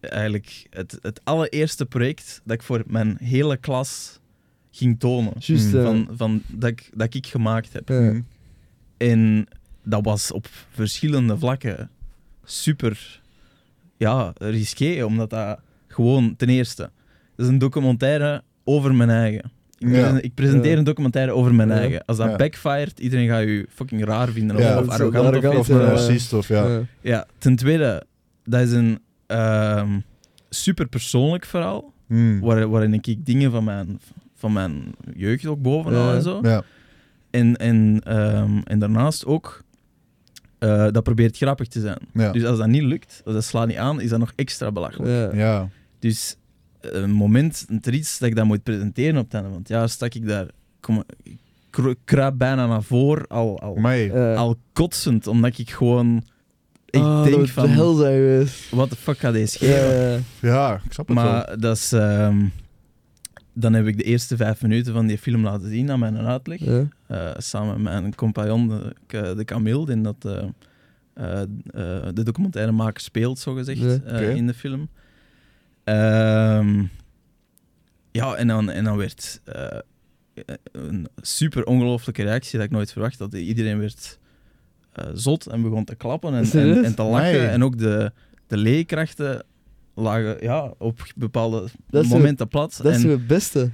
eigenlijk het, het allereerste project dat ik voor mijn hele klas ging tonen. Juist, Mm. eh, Van, van, dat, ik, dat ik gemaakt heb. ja. En dat was op verschillende vlakken super ja, risqué, omdat dat gewoon ten eerste, dat is een documentaire over mijn eigen. Ik, Ja. presen- ik presenteer Ja. een documentaire over mijn Ja. eigen. Als dat Ja. backfired, iedereen gaat je fucking raar vinden of, Ja, of arrogant. arrogant, of Of Ja. racist, of ja. Ja. Ja, ten tweede, dat is een ehm, super persoonlijk verhaal, Mm. waar, waarin ik dingen van mijn, van mijn jeugd ook bovenal Ja. en zo. Ja. En, en, ehm, en daarnaast ook, eh, dat probeert grappig te zijn. Ja. Dus als dat niet lukt, als dat slaat niet aan, is dat nog extra belachelijk. Ja. ja. Dus eh, een moment, er iets dat ik dat moet presenteren op het einde van het jaar, stak ik daar, kom, ik kru- kruip bijna naar voren, al, al, al kotsend, omdat ik gewoon, ik Ah, dat denk moet de van, hel zijn geweest. wat de fuck gaat deze Ja, geven? ja. ja, ik snap het wel. Maar dat is, ehm, dan heb ik de eerste vijf minuten van die film laten zien aan mijn uitleg. Ja. Eh, samen met mijn compagnon, de, de Camille, in dat eh, eh, de documentairemaker speelt, zogezegd, Ja, in de film. Ehm, ja, en dan, en dan werd een super ongelooflijke reactie dat ik nooit verwacht had. Iedereen werd zot en begon te klappen en, en, te lachen. Nee. En ook de, de leerkrachten lagen ja, op bepaalde Dat is momenten plat. Dat is het beste.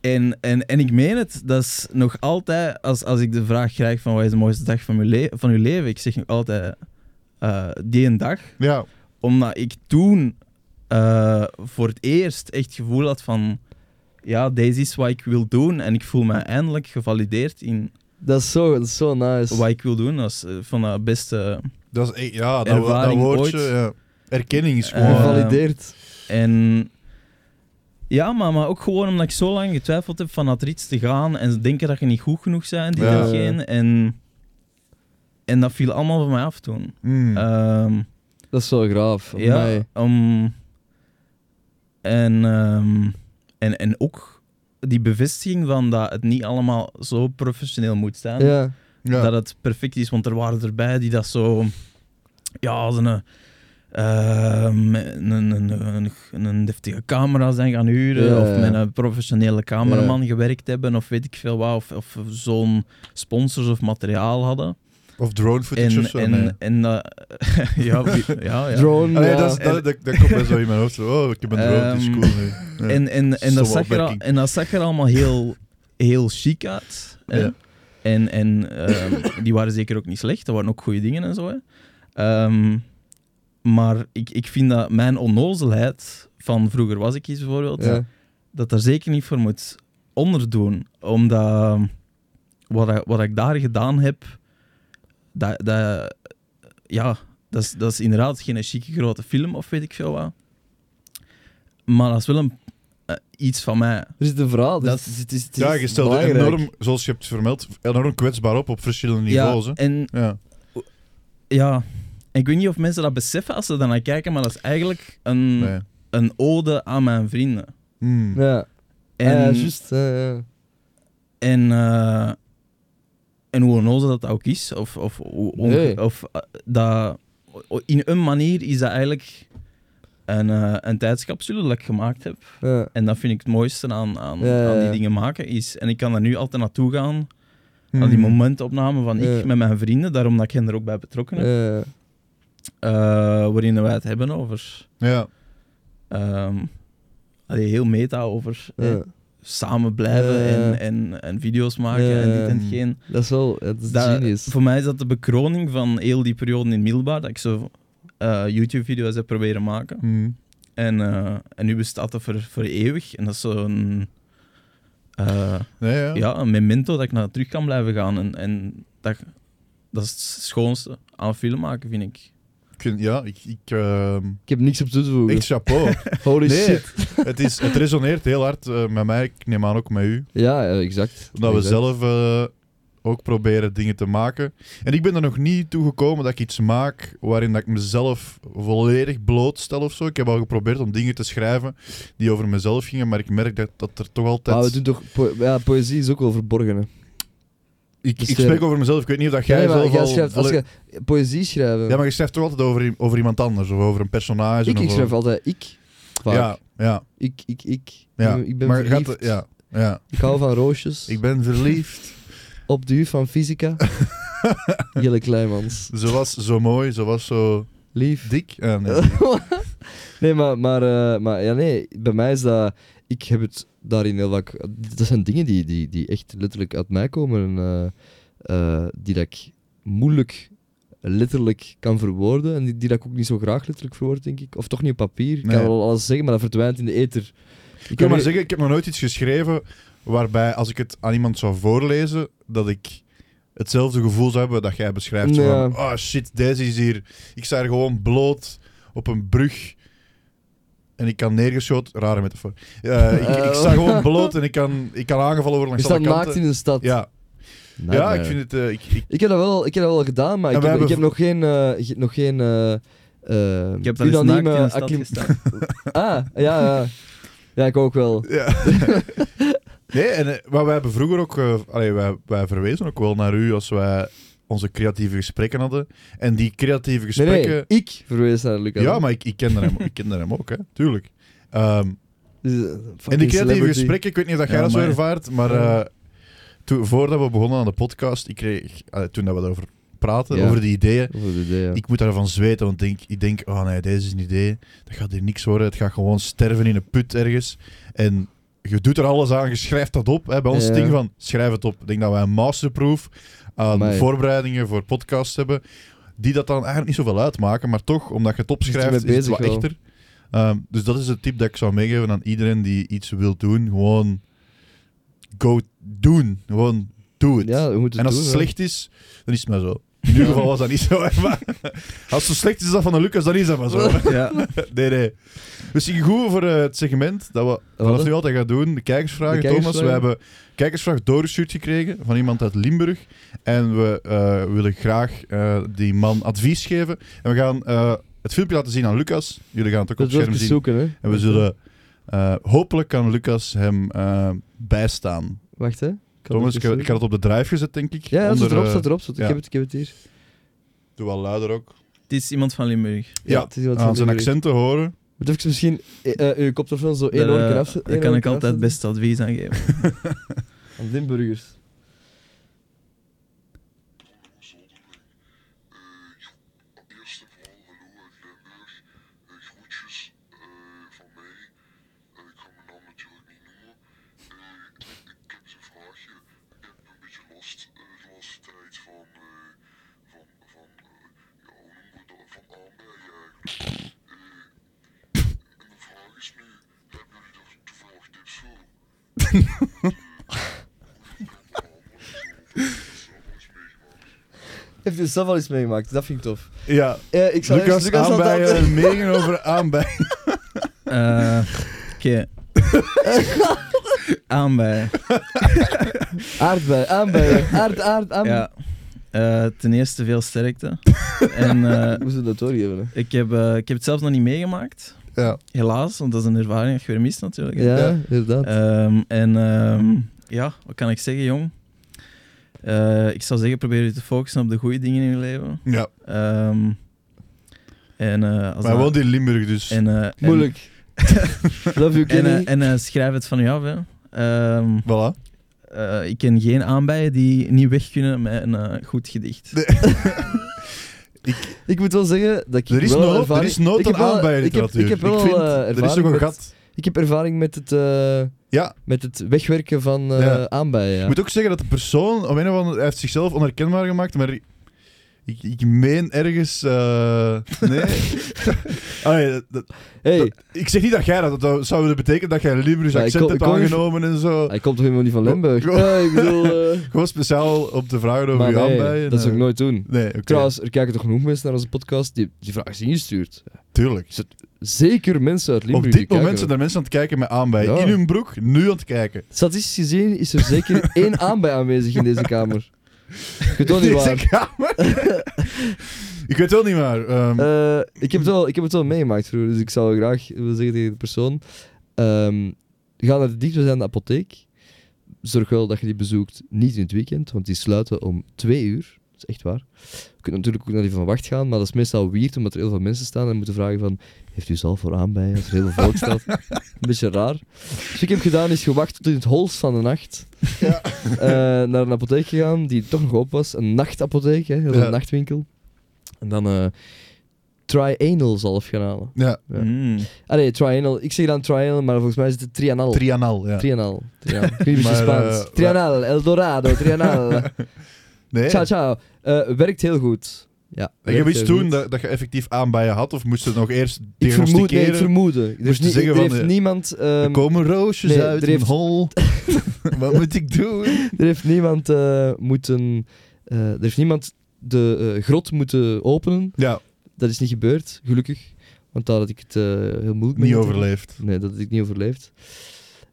en, en, en ik meen het, dat is nog altijd, als, als ik de vraag krijg van wat is de mooiste dag van, uw le- van uw leven, ik zeg nog altijd eh, die een dag. Ja. Omdat ik toen eh, voor het eerst echt het gevoel had van, ja, deze is wat ik wil doen. En ik voel me eindelijk gevalideerd in Dat is zo, dat is zo nice. wat ik wil doen. Dat is eh, van het beste. Dat is, e- ja, dat, dat Ervaring woordje, ooit. ja. Erkenning is Eh, gewoon... Gevalideerd. En ja, maar, maar ook gewoon omdat ik zo lang getwijfeld heb van naar er iets te gaan en ze denken dat je niet goed genoeg bent, dit Ja. en geen. En, en dat viel allemaal van mij af toen. Mm. Ehm, Dat is zo graaf. ja, om, en, ehm, en, en ook die bevestiging van dat het niet allemaal zo professioneel moet zijn. Ja. ja. Dat het perfect is, want er waren erbij die dat zo... Ja, als een, ehm, een, een, een, een, een deftige camera zijn gaan huren, Ja, of ja. met een professionele cameraman gewerkt hebben, of weet ik veel wat, of, of zo'n sponsors of materiaal hadden. Of drone footage En, of zo. en, nee. en ja, ja, ja. Drone, Allee, ja. dat, is- dat, dat, dat komt mij zo in mijn hoofd. Zo, Oh, ik heb een drone, het is Ehm, cool. nu. Ja. En, en, en, dat zag er en dat zag er allemaal heel, heel chic uit. Ja. En, en ehm, die waren zeker ook niet slecht. Er waren ook goede dingen en zo. Hè. Ehm, maar ik, ik vind dat mijn onnozelheid van vroeger was ik iets bijvoorbeeld, Ja. dat daar zeker niet voor moet onderdoen. Omdat wat, ik- wat ik daar gedaan heb, dat, dat, ja, dat, is, dat is inderdaad geen chique grote film of weet ik veel wat. Maar dat is wel een, eh, iets van mij. Er zit een verhaal. Dus Dat het is, het is, het is ja, je belangrijk. enorm, zoals je hebt vermeld, enorm kwetsbaar op op verschillende niveaus. ja, hè. en Ja. ja, ik weet niet of mensen dat beseffen als ze daar naar kijken, maar dat is eigenlijk een, Nee. een ode aan mijn vrienden. Mm. Ja. En, ja, juist. Ja, ja. en, eh, en hoe onnozel dat ook is, of, of, hoe onge- Nee. of eh, dat, in een manier is dat eigenlijk een, eh, een tijdscapsule dat ik gemaakt heb. Ja. En dat vind ik het mooiste aan, aan, Ja, ja, aan die dingen maken. Is, en ik kan er nu altijd naartoe gaan, Mm. aan die momentopname van ik met mijn vrienden, daarom dat ik hen er ook bij betrokken heb. Eh, waarin wij het hebben over Ja. ehm, allee, heel meta over samen blijven en, en, en video's maken en dit en geen. Dat is wel... Het is Dat- genius. voor mij is dat de bekroning van heel die periode in middelbaar, dat ik zo eh, YouTube-video's heb proberen maken. Mm. En, eh, en nu bestaat dat voor, voor eeuwig. En dat is zo'n Nee, ja. ja, een memento dat ik naar terug kan blijven gaan. En, en dat, dat is het schoonste aan film maken, vind ik. Ja, ik... ik ehm, Ik heb niks op toe te voegen. echt chapeau. Holy nee, shit. het, is, het resoneert heel hard eh, met mij. Ik neem aan ook met u. Ja, exact. Omdat we zelf... eh, ook proberen dingen te maken. En ik ben er nog niet toe gekomen dat ik iets maak waarin dat ik mezelf volledig blootstel of zo. Ik heb al geprobeerd om dingen te schrijven die over mezelf gingen, maar ik merk dat, dat er toch altijd... Maar we doen toch... po- ja, poëzie is ook wel verborgen, hè. Ik, dus, ik spreek over mezelf, ik weet niet of dat jij Nee, zelf jij al schrijft, als volledig- je poëzie schrijven... Ja, maar je schrijft toch altijd over, over iemand anders of over een personage. ik, ik schrijf over- altijd ik. Vaak. Ja, ja, Ik, ik, ik. ja. Ik ben maar verliefd. ja, ja. Ik hou van roosjes. Ik ben verliefd. Op juf van fysica. Jelle Kleimans. Ze was zo mooi, ze was zo Lief. dik. Ah, nee. nee, maar, maar, eh, maar ja, nee, bij mij is dat... Ik heb het daarin heel vaak... Dat zijn dingen die, die, die echt letterlijk uit mij komen. En, eh, eh, die dat ik moeilijk letterlijk kan verwoorden. En die, die dat ik ook niet zo graag letterlijk verwoord, denk ik. Of toch niet op papier. Ik Nee. kan wel alles zeggen, maar dat verdwijnt in de ether. Ik kan maar zeggen, ik heb nog nooit iets geschreven waarbij als ik het aan iemand zou voorlezen, dat ik hetzelfde gevoel zou hebben dat jij beschrijft. Ja. van, oh shit, deze is hier... Ik sta hier gewoon bloot op een brug en ik kan neergeschoten... Rare metafoor. Eh, ik, ik sta gewoon bloot en ik kan, ik kan aangevallen worden langs alle staat kanten. naakt in de stad. Ja. ja, ik vind het... eh, ik, ik, Ik heb dat wel, ik heb dat wel gedaan, maar En ik heb, ik heb nog geen... eh, ge- nog geen eh, eh, Ik heb dat eens naakt in de stad gestaan. Ah, ja, ja. Ja, ik ook wel. Ja. nee, en, eh, maar wij hebben vroeger ook... eh, allee, wij, wij verwezen ook wel naar u als wij onze creatieve gesprekken hadden. En die creatieve gesprekken... nee, ik verwees naar Lucas. Ja, maar ik, ik, kende hem, ik kende hem ook, hè. Tuurlijk. Eh, en die creatieve celebrity. gesprekken, ik weet niet of dat jij Ja, dat zo ervaart, maar eh, toen, voordat we begonnen aan de podcast, ik kreeg, eh, toen dat we daarover praten, Ja. over die ideeën, Over de idee, ja. ik moet daarvan zweten, want ik denk, ik denk, oh nee, deze is een idee, dat gaat hier niks worden, het gaat gewoon sterven in een put ergens. En je doet er alles aan, je schrijft dat op. Hè. Bij ons ding van, schrijf het op. Ik denk dat wij een masterproof aan Amai. voorbereidingen voor podcasts hebben, die dat dan eigenlijk niet zoveel uitmaken, maar toch, omdat je het opschrijft, is het wat wel. echter. Ehm, dus dat is de tip dat ik zou meegeven aan iedereen die iets wil doen. Gewoon go doen. Gewoon doe het. Ja, en als doen, het hè. slecht is, dan is het maar zo. In ieder geval was dat niet zo. hè, Maar als het zo slecht is als dat van de Lucas, dan is dat maar zo. hè. Ja. Nee, nee. We zien goed voor eh, het segment dat we vanaf Wat? nu altijd gaan doen. De kijkersvragen, De Thomas. We hebben kijkersvraag doorgestuurd gekregen van iemand uit Limburg. En we eh, willen graag eh, die man advies geven. En we gaan eh, het filmpje laten zien aan Lucas. Jullie gaan het ook op Dat het wil scherm ik zien. zoeken, hè. En we zullen... eh, hopelijk kan Lucas hem eh, bijstaan. Wacht, hè. Ik Thomas, ik, even ik had het op de drive gezet, denk ik. Ja, ja, het Onder, staat erop, eh, staat erop. staat- ja. Ik heb het, ik heb het hier. Doe wel luider ook. Het is iemand van Limburg. Ja, het is iemand aan van zijn Limburg. accent te horen. Moet even misschien eh, eh, uw koptelefoon zo één Daar, oor eh, afzetten. Daar kan ik altijd best advies aan geven. Aan Limburgers. Eerst en vooral hallo uit Limburg. Eh, groetjes eh, van mij. Eh, ik ga mijn naam natuurlijk niet noemen. Eh, ik heb een vraagje. Ik heb een beetje last eh, de laatste tijd van, eh, van, van, eh, ja, hoe noemen we dat, van aanbijen eigenlijk. Eh, en de vraag is nu, hebben jullie er toevallig tips voor? Hoe ik dat kan behandelen, zo, of heb je dat zelf al eens meegemaakt? Heeft u zelf al iets meegemaakt? Dat vind ik tof. Ja, Eh, ik zal Lucas, Lucas aanbijen altijd- en meningen over aanbijen. Eh, Oké. Aanbijen. Aardbei, aanbijen. Aard, aard, aanbijen. Ja. Eh, ten eerste veel sterkte. en eh, Moesten we dat doorgeven, hè? ik, heb, ik heb het zelf nog niet meegemaakt. Ja. Helaas, want dat is een ervaring dat je weer mist natuurlijk. Ja, Ja. inderdaad. Ehm, en ehm, ja, wat kan ik zeggen, jong? Eh, ik zou zeggen, probeer je te focussen op de goede dingen in je leven. ja. Ehm, en, eh, als Maar woont in Limburg, dus... en, eh, en- Moeilijk. Love you, En, Kenny. en eh, schrijf het van je af. Hè. Ehm, Voilà. eh, ik ken geen aanbijen die niet weg kunnen met een goed gedicht. ik moet wel zeggen dat ik Er is wel nood, ervaring... er is nood ik aan heb wel- aanbijenliteratuur. Ik heb, ik heb wel vind, er is nog een met- gat. Ik heb ervaring met het, eh, Ja, met het wegwerken van eh Ja. aanbijen. ik moet ook zeggen dat de persoon, op een of andere hij heeft zichzelf onherkenbaar gemaakt, maar ik, ik meen ergens... eh, nee. Allee, dat- dat- Hey, ik zeg niet dat jij dat, dat zou willen betekenen dat jij een Limburgs Ja, ik accent kom- hebt ik kom niet- aangenomen en zo. hij komt toch helemaal niet van Limburg? Go- ik bedoel... eh, Gewoon speciaal om te vragen over maar je nee, dat zou ik eh. nooit doen. Nee, oké. Trouwens, er kijken toch genoeg mensen naar onze podcast die die vraag is ingestuurd. Tuurlijk. Zeker mensen uit Limburg Op dit moment zijn er mensen aan het kijken met aanbijen. Ja. In hun broek, nu aan het kijken. Statistisch gezien is er zeker één aanbij aanwezig in deze kamer. Ik weet wel niet Deze waar. kamer. ik weet wel niet waar. Ehm, Eh, ik, heb het wel, ik heb het wel meegemaakt vroeger, dus ik zou graag willen zeggen tegen de persoon: ehm, ga naar de dichtstbijzijnde apotheek. Zorg wel dat je die bezoekt, niet in het weekend, want die sluiten om twee uur. Dat is echt waar. Je kunt natuurlijk ook naar die van wacht gaan, maar dat is meestal weird, omdat er heel veel mensen staan en moeten vragen van heeft u zelf voor aanbijen als er heel veel volk staat? Een beetje raar. Dus wat ik heb gedaan is gewacht tot in het holst van de nacht. Ja. Eh, naar een apotheek gegaan die toch nog open was. Een nachtapotheek, hè, dat is Ja. een nachtwinkel. En dan eh trianal zalf gaan halen. ja, Ja. Mm. Allee, trianal. Ik zeg dan trianal, maar volgens mij is het trianal. trianal. Ja. Trianal. Trianal. Spaans. eh, trianal, El Dorado, trianal. Nee. Ciao, ciao. Eh, werkt heel goed. Ja, En je wist toen dat, dat je effectief aanbijen had, of moest je het nog eerst Ik vermoed, nee, ik diagnosticeren? vermoedde. Er, Moest zeggen er van, heeft eh, niemand... er ehm, komen roosjes nee, uit er heeft- hol. Wat moet ik doen? Er heeft niemand eh, moeten... er heeft niemand de grot moeten openen. Ja, Dat is niet gebeurd, gelukkig. Want daar had ik het heel moeilijk mee. niet overleefd. Nee, dat had ik niet overleefd.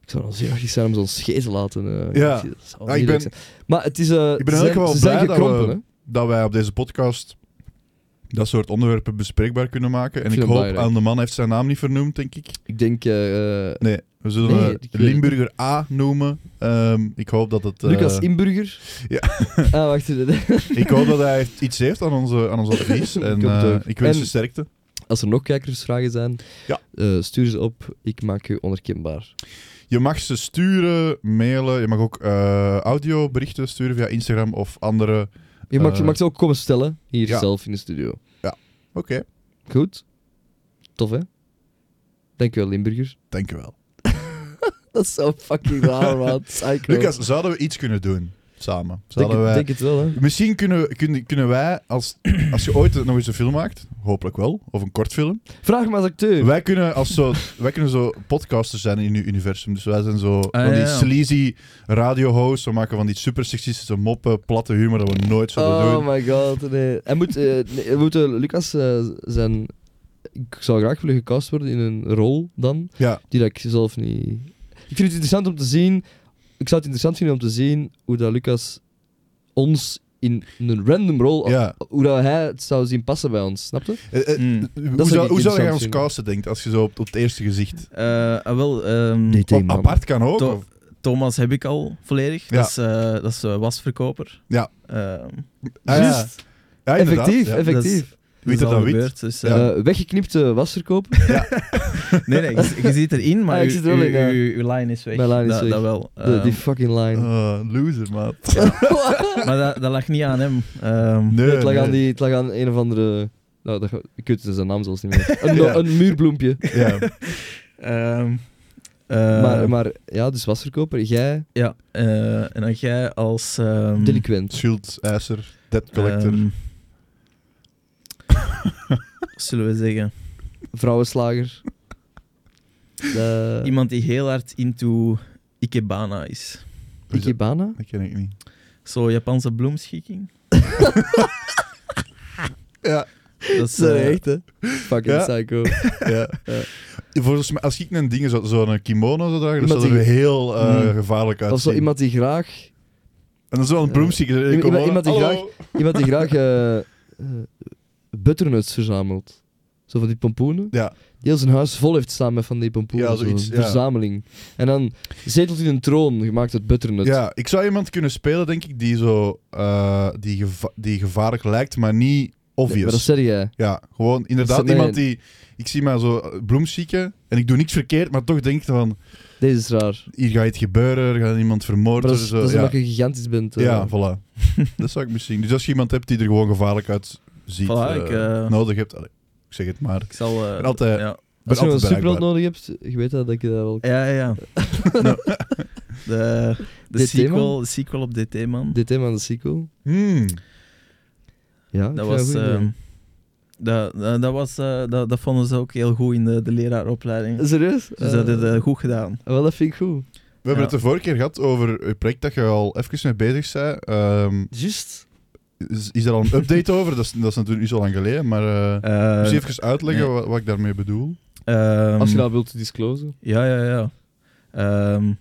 Ik zou wel zenuwachtig zijn om zo'n scheet te laten. Ja. Ah, ik leuk ben-. Maar het is... Ik ben ze zijn blij dat we- hè. Dat wij op deze podcast dat soort onderwerpen bespreekbaar kunnen maken. En Ik hoop, belangrijk. aan de man heeft zijn naam niet vernoemd, denk ik. Ik denk... eh, Nee, we zullen Nee, Limburger A noemen. Ehm, ik hoop dat het... eh, Lucas Inburger. ja. ah, wacht. ik hoop dat hij iets heeft aan onze, aan ons advies. En eh, ik wens En- je sterkte. Als er nog kijkersvragen zijn, Ja. stuur ze op. Ik maak u onherkenbaar. Je mag ze sturen, mailen. Je mag ook audioberichten sturen via Instagram of andere... Je mag, Eh, je mag ze ook komen stellen, hier ja. zelf in de studio. Oké, Goed? Tof, hè? Dankjewel, Limburger. dankjewel. Dat is zo fucking raar, man. Psycho. Lucas, zouden we iets kunnen doen samen? denk, wij... denk het wel, hè? Misschien kunnen, kunnen, kunnen wij, als, als je ooit nog eens een film maakt, hopelijk wel, of een kortfilm, Vraag me als acteur. wij kunnen, als zo, wij kunnen zo podcasters zijn in uw universum. Dus wij zijn zo Ah, van die ja, ja. sleazy radio-hosts, we maken van die super sexistische moppen, platte humor dat we nooit zouden Oh doen. my god, nee. Hij moet, eh, nee, moet Lucas eh, zijn... Ik zou graag willen gecast worden in een rol dan, Ja, die dat ik zelf niet... Ik vind het interessant om te zien... Ik zou het interessant vinden om te zien hoe dat Lucas ons in een random rol... ja. Hoe dat hij het zou zien passen bij ons, snap je? Eh, eh, Mm. Hoe, Dat zou, hoe zou jij ons casten, denkt, als je zo op, op het eerste gezicht... Eh, ah, wel, ehm, Nee, man. apart kan ook. To- of- Thomas heb ik al volledig. Ja. Dat is, eh, dat is wasverkoper. Ja. Ehm, Ah, ja. Juist. Ja, inderdaad, effectief, ja. effectief. Dat is dan wit? gebeurd, dus, Ja. eh, Eh, weggeknipte wasverkoop. nee, nee, je, je ziet erin, maar Ah, ik uw- zit er line is weg. Mijn line is weg. dat wel. De, Ehm, die fucking line. Ah, loser, maat. maar dat, dat lag niet aan hem. Ehm, Nee, het, lag nee. aan die, het lag aan een of andere... Nou, dat, ik weet zijn naam zelfs niet meer. Een, Ja. een muurbloempje. Ja. ehm, eh, maar, maar ja, dus wasverkoper. Jij, Ja, eh, en dan jij als... ehm, delinquent. Schuldeisers, debt collector. Wat zullen we zeggen? Vrouwenslager. Eh Iemand die heel hard into Ikebana is. Ikebana? dat ken ik niet. Zo Japanse bloemschikking. Ja. Dat is, eh, echt, hè? Fucking Ja. psycho. ja. Volgens mij, als ik een ding, zo- zo'n kimono zou dragen, dan Iemand zou er heel eh, Mm. gevaarlijk uitzien. Of zo iemand die graag... En dat is wel een Ja. bloemstiek. Iemand- Iemand, iemand die Hallo. Iemand die graag eh eh, butternuts verzamelt. Zo van die pompoenen. Ja, Die heel zijn huis vol heeft staan met van die pompoenen. Ja, zo, zoiets, een ja. verzameling. En dan zetelt in een troon gemaakt uit butternut. ja, ik zou iemand kunnen spelen, denk ik, die zo eh, die, geva- die gevaarlijk lijkt, maar niet obvious. maar dat zeg jij. Ja, gewoon inderdaad iemand die... Ik zie maar zo eh, bloemstieken en ik doe niks verkeerd, maar toch denk ik van, Deze is raar. hier gaat iets gebeuren, er gaat iemand vermoord Maar dat is, zo. dat is ja. omdat je gigantisch bent. eh. ja, voilà. dat zou ik misschien... Dus als je iemand hebt die er gewoon gevaarlijk uit ziet, Voilà, eh, ik, eh, nodig hebt, allee, ik zeg het maar. Ik zal... eh, altijd- ja. ben Als je een superheld nodig hebt, je weet dat, dat je daar al... Ja, ja, ja. de, de, DT, sequel, man? de sequel op DT, man. Dit thema aan de sequel. Hmm. Ja, ik Dat was, dat, dat, dat was, eh, dat, dat vonden ze ook heel goed in de, de leraaropleiding. Serieus? Dus dat hebben ze goed gedaan. Wel, dat vind ik goed. We hebben het de vorige keer gehad over een project dat je al even mee bezig bent. Ehm, Juist. Is, is er al een update over? Dat is, dat is natuurlijk niet zo lang geleden, maar eh Eh, misschien even uitleggen nee. wat, wat ik daarmee bedoel. ehm, Als je dat wilt disclosen. Ja, ja, ja. Ehm,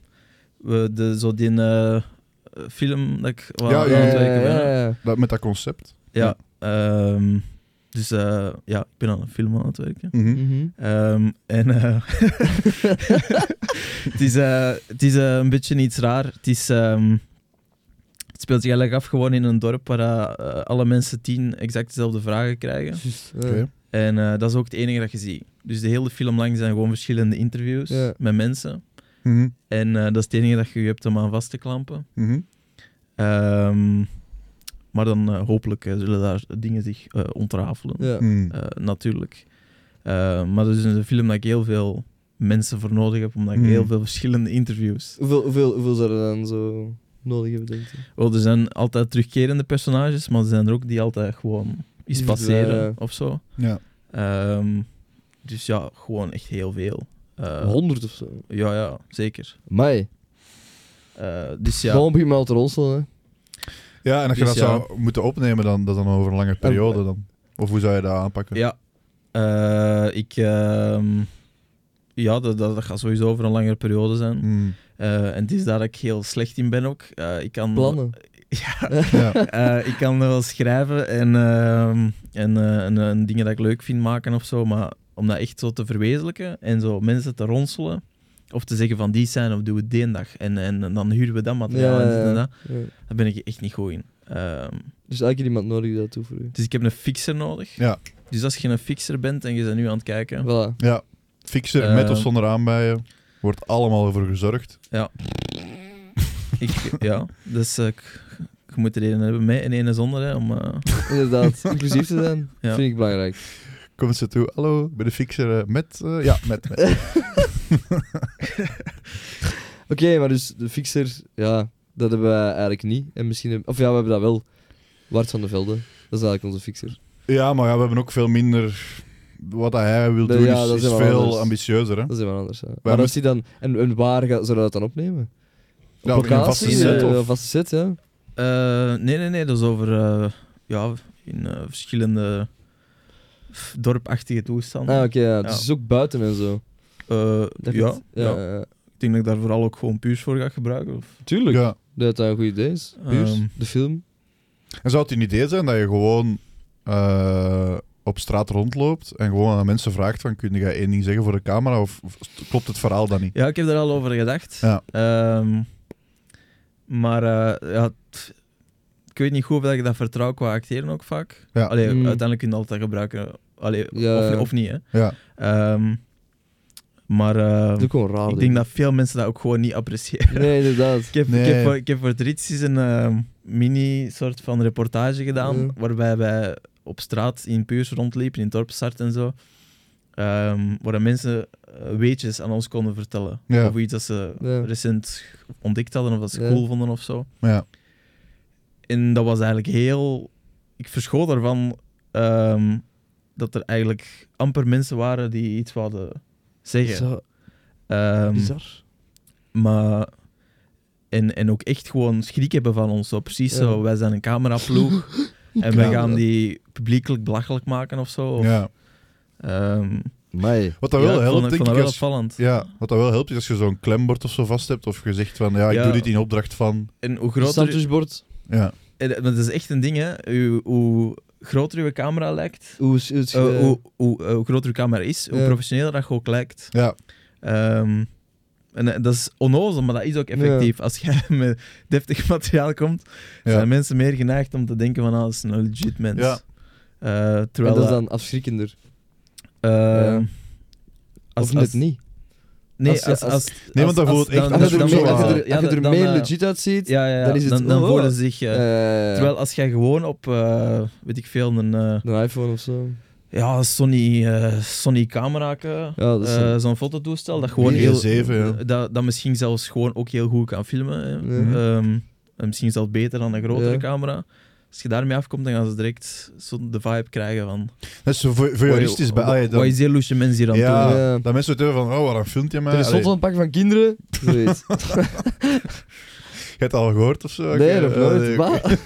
we, de, zo die, eh, film dat ik Ja, aan ja, het ja, werken ben. ja, ja. Dat, met dat concept. Ja. ehm, dus eh, ja, ik ben aan een film aan het werken. Mhm. Mhm. Ehm, en eh, het is, het is een beetje iets raar. Het, is, het speelt zich eigenlijk af gewoon in een dorp waar eh, alle mensen tien exact dezelfde vragen krijgen. En eh, dat is ook het enige dat je ziet. Dus de hele film lang zijn gewoon verschillende interviews met mensen. Mhm. En eh, dat is het enige dat je hebt om aan vast te klampen. Mhm. Ehm, maar dan eh, hopelijk eh, zullen daar dingen zich eh, ontrafelen. Mhm. Eh, natuurlijk. Eh, maar dat is een film dat ik heel veel mensen voor nodig heb, omdat ik heel veel verschillende interviews. Hoeveel, hoeveel, hoeveel zou je dan zo nodig hebben, denk je? Wel, er zijn altijd terugkerende personages, maar er zijn er ook die altijd gewoon iets passeren of zo. Ja. Ehm, dus ja, gewoon echt heel veel. Eh, 100 of zo. ja, ja, zeker. Mai. Eh, dus Ja. Gewoon begin maar te ronselen, ja, en als je Dus dat ja. zou moeten opnemen, dan, dat dan over een lange periode dan. Of hoe zou je dat aanpakken? ja. Eh, ik, ehm, ja, dat, dat, dat gaat sowieso over een langere periode zijn. Mhm. Eh, en het is daar dat ik heel slecht in ben ook. Eh, ik kan, Plannen. Ja, Ja. Eh, ik kan wel schrijven en, ehm, en, eh, en, en dingen dat ik leuk vind maken of zo, maar om dat echt zo te verwezenlijken en zo mensen te ronselen of te zeggen van die zijn of doen we die een dag en, en, en dan huren we dat materiaal Ja, en dat, ja. daar ben ik echt niet goed in. Ehm, Dus elke keer iemand nodig die dat doet voor u. dus ik heb een fixer nodig. Ja. Dus als je een fixer bent en je bent nu aan het kijken, Voilà. ja. Fixer, Eh. met of zonder aanbijen. Wordt allemaal voor gezorgd. ik, ja, dus eh, ik- je moet er een hebben met en een zonder hè, om... eh, Inderdaad, inclusief te zijn, Ja. vind ik belangrijk. Komt ze toe, hallo, ik ben de fixer eh, met... eh, ja, met. met. Oké, maar dus de fixer, ja, dat hebben wij eigenlijk niet. En misschien, of ja, we hebben dat wel. Wart van de Velde, dat is eigenlijk onze fixer. ja, maar ja, we hebben ook veel minder... Wat hij wil doen ja, is, dat is is wel veel anders. ambitieuzer. Hè? Dat is helemaal anders. Ja. Maar als die dan, en, en waar ga, zou dat dan opnemen? Ja, Op in een vaste set, Eh, of- vaste set, ja. Eh, nee, nee, nee, dat is over eh, ja, in verschillende dorpachtige toestanden. Ah, oké, ja. Ja. Dus het is ook buiten en zo. Eh, Dat ja, het- ja, ja, ja. ik denk dat ik daar vooral ook gewoon puurs voor ga gebruiken. Of, Tuurlijk. Ja. Dat dat een goed idee is. Puurs. Ehm, De film. En zou het een idee zijn dat je gewoon eh, op straat rondloopt en gewoon aan mensen vraagt van, kun je één ding zeggen voor de camera of, of klopt het verhaal dan niet? ja, ik heb er al over gedacht. Ja. Ehm, maar eh, ja, t- ik weet niet goed of dat ik dat vertrouw qua acteren ook vaak. Ja. Allee, Mm. uiteindelijk kun je altijd gebruiken. Allee, Ja. of, of niet, hè. Ja. Ehm, maar eh, Dat raar. ik denk dat veel mensen dat ook gewoon niet appreciëren. Nee, inderdaad. Ik heb, Nee. ik heb, voor, ik heb voor een eh, mini-soort van reportage gedaan, Ja. waarbij wij op straat in Puurs rondliepen, in Dorpstart en zo, Ehm waar mensen eh, weetjes aan ons konden vertellen Ja. over iets dat ze Ja. recent ontdekt hadden of dat ze Ja. cool vonden of zo. Ja. En dat was eigenlijk heel... Ik verschoot ervan ehm, dat er eigenlijk amper mensen waren die iets wilden zeggen. Zo Ehm, bizar. maar... En, en ook echt gewoon schrik hebben van ons. Zo, precies zo, wij zijn een cameraploeg en wij gaan die publiekelijk belachelijk maken of zo. Of, ja. ehm, Mai. Wat dat ja, wel ik helpt, denk ik, wel als, opvallend. ja, wat dat wel helpt is als je zo'n klembord of zo vast hebt of je zegt van, ja, ik Ja. doe dit in opdracht van... En hoe groter... Sandwichbord. Ja, en Dat is echt een ding, hè. Hoe, hoe groter uw camera lijkt, Hoe het? eh, ge- hoe, hoe, eh, hoe groter uw camera is, hoe Ja. professioneler dat je ook lijkt. ja, Ehm, en eh, dat is onnozel, maar dat is ook effectief. Als jij met deftig materiaal komt, ja. zijn mensen meer geneigd om te denken van, ah, dat is een legit mens. Ja. Eh, en terwijl dat is dan afschrikkender. eh, Ja. als, of net als- niet. Nee, Als als, als- Nee, want dat voelt echt- Als je er er- ja, als je er dan, mee eh, legit uitziet, Ja, ja, dan is het- dan, dan oh, voelen ze zich... Terwijl als jij gewoon op, weet ik veel, een een iPhone of zo. Ja, Sony, eh Sony camera, Ja, dat eh, een- zo'n fototoestel, dat gewoon G7, heel... ja. Dat, dat misschien zelfs gewoon ook heel goed kan filmen. hè. Ehm, en misschien zelfs beter dan een grotere Ja. camera. Als je daarmee afkomt, dan gaan ze direct zo de vibe krijgen van... Dat is zo vo- voyeuristisch bij... allee, Wat is die loesje mens hier aan het ja, doen? Ja. dat mensen het hebben van, oh, waarom filmt je mij? Er is soms een pak van kinderen. Zoiets. Je hebt het al gehoord of zo? Nee, eh, nooit. Wat? What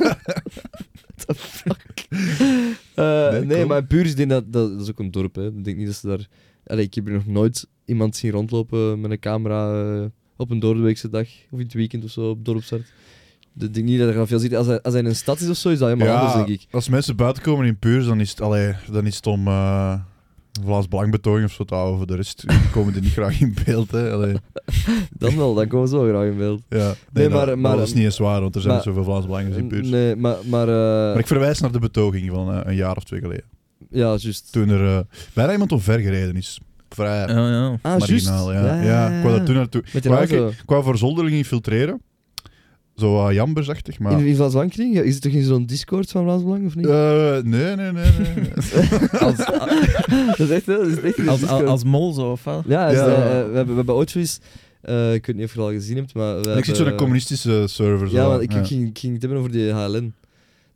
the fuck? Eh, Nee, cool. maar denk dat, dat, dat is ook een dorp. Hè. Ik denk niet dat ze daar... Allee, ik heb hier nog nooit iemand zien rondlopen met een camera eh, op een doordeweekse dag of in het weekend of zo op dorpstart. Ik denk niet dat er gaan veel ziet. Als hij, als hij in een stad is of zo, is dat helemaal anders, denk ik. als mensen buiten komen in puurs, dan is het, allee, dan is het om eh Vlaams belangbetoging of zo te houden. Voor de rest komen die niet graag in beeld. Hè. Allee, Dan wel, dan komen ze wel graag in beeld. ja. Nee, nee, maar- dat, maar- dat is niet eens waar, want er zijn maar- zoveel Vlaams belangers in puurs. Nee, maar... Maar, eh, Maar ik verwijs naar de betoging van eh, een jaar of twee geleden. Ja, juist. Toen er eh, bijna iemand omvergereden is. Vrij Ja, ja. Ah, juist. marginaal, ja. Ja, ik wou daar toen naartoe. Ik wou voor zolderling infiltreren. Zo uh, jambersachtig, maar... In, in Vlaams Belang-kring? Ja, Is het toch in zo'n Discord van Vlaams Belang, of niet? Eh, nee, nee, nee. nee. Als, dat is echt? Dat is echt als, als, als mol zo, of wat? Ja, eh, eh, we, hebben, we hebben ooit zoiets... eh, ik weet niet of je het al gezien hebt, maar... We ik zit zo'n communistische server. Zo. Ja, want ik, ja. ging, ging het hebben over die HLN.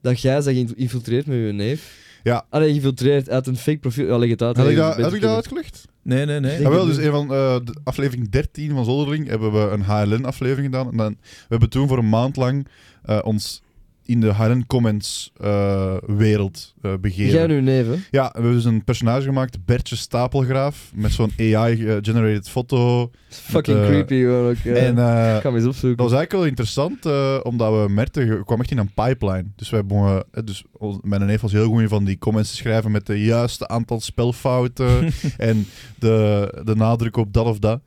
Dat jij zegt geïnfiltreerd met je neef. Ja. Allee, geïnfiltreerd uit een fake profiel. Ja, leg het uit. Had ik dat, had ik dat uitgelegd? Nee, nee, nee. Denk Ja, wel, het dus een van eh, de aflevering 13 van Zolderling hebben we een HLN-aflevering gedaan. En dan, we hebben toen voor een maand lang eh, ons in de HLN-comments-wereld eh begeven. Jij en uw neef, hè? Ja, we hebben dus een personage gemaakt, Bertje Stapelgraaf, met zo'n AI-generated foto. Fucking eh, creepy, ook. ja. En eh, ik ga hem eens opzoeken. dat was eigenlijk wel interessant, eh, omdat we merkten, kwam echt in een pipeline. Dus wij begonnen, eh, dus mijn neef was heel goed in van die comments te schrijven met de juiste aantal spelfouten en de, de nadruk op dat of dat.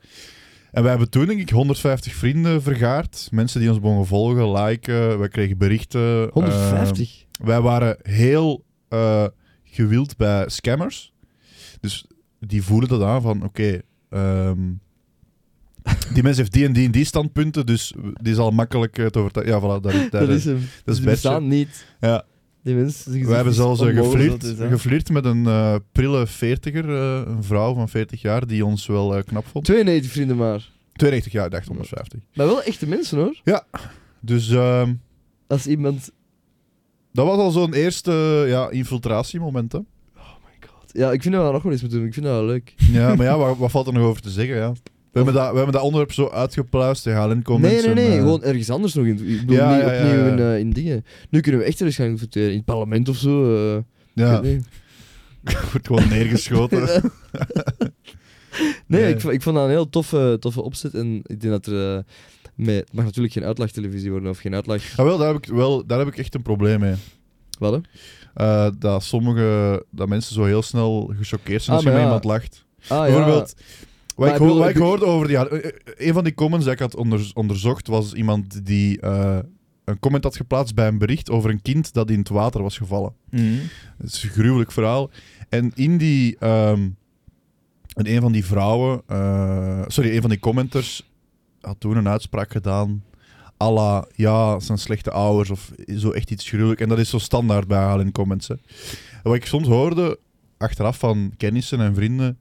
En wij hebben toen, denk ik, 150 vrienden vergaard. Mensen die ons begonnen volgen, liken. Wij kregen berichten. 150? Eh, wij waren heel eh, gewild bij scammers. Dus die voelen dat aan van, oké... ehm, die mens heeft die en die en die standpunten, dus die zal makkelijk eh, te overtuigen. Ja, voilà, daar, daar, dat is hem. dat is Die bestaan niet. Ja. Die mensen. We hebben zelfs eh, geflirt, geflirt. geflirt met een eh, prille veertiger, eh, een vrouw van 40 jaar, die ons wel knap vond. 92 vrienden maar. 92 jaar, ik dacht 150. Maar wel echte mensen hoor. Dus ehm, Als iemand. dat was al zo'n eerste ja, infiltratiemoment. Hè. Ja, ik vind dat we nog wel eens moeten doen. Ik vind dat wel leuk. Ja, maar ja, wat, wat valt er nog over te zeggen? Ja? We, hebben dat, we hebben dat onderwerp zo uitgepluist, de HLN-comments. nee, nee, nee. eh, gewoon ergens anders nog in. Ik bedoel, Ja, niet ja, ja, opnieuw. In, eh, in dingen. Nu kunnen we echt ergens gaan infiltreren. In het parlement of zo. eh, Ja, wordt gewoon neergeschoten. Nee, Nee. Ik, ik vond dat een heel toffe, toffe opzet. En ik denk dat er. het mag natuurlijk geen uitlachtelevisie worden of geen uitlag. Ah, wel, daar heb, ik, wel, daar heb ik echt een probleem mee. Wat hè? Dat sommige dat mensen zo heel snel gechoqueerd zijn Ah, als je met ja. iemand lacht. Ah, Bijvoorbeeld, wat, ik, hoor- wat hoorde over die... eh, eh, Een van die comments die ik had onder, onderzocht was iemand die eh, een comment had geplaatst bij een bericht over een kind dat in het water was gevallen. Mhm. Het is een gruwelijk verhaal. En in die... ehm, en een van die vrouwen... sorry, een van die commenters had toen een uitspraak gedaan... à la, ja, zijn slechte ouders of zo echt iets gruwelijk. En dat is zo standaard bij haar in comments. Hè. Wat ik soms hoorde, achteraf van kennissen en vrienden,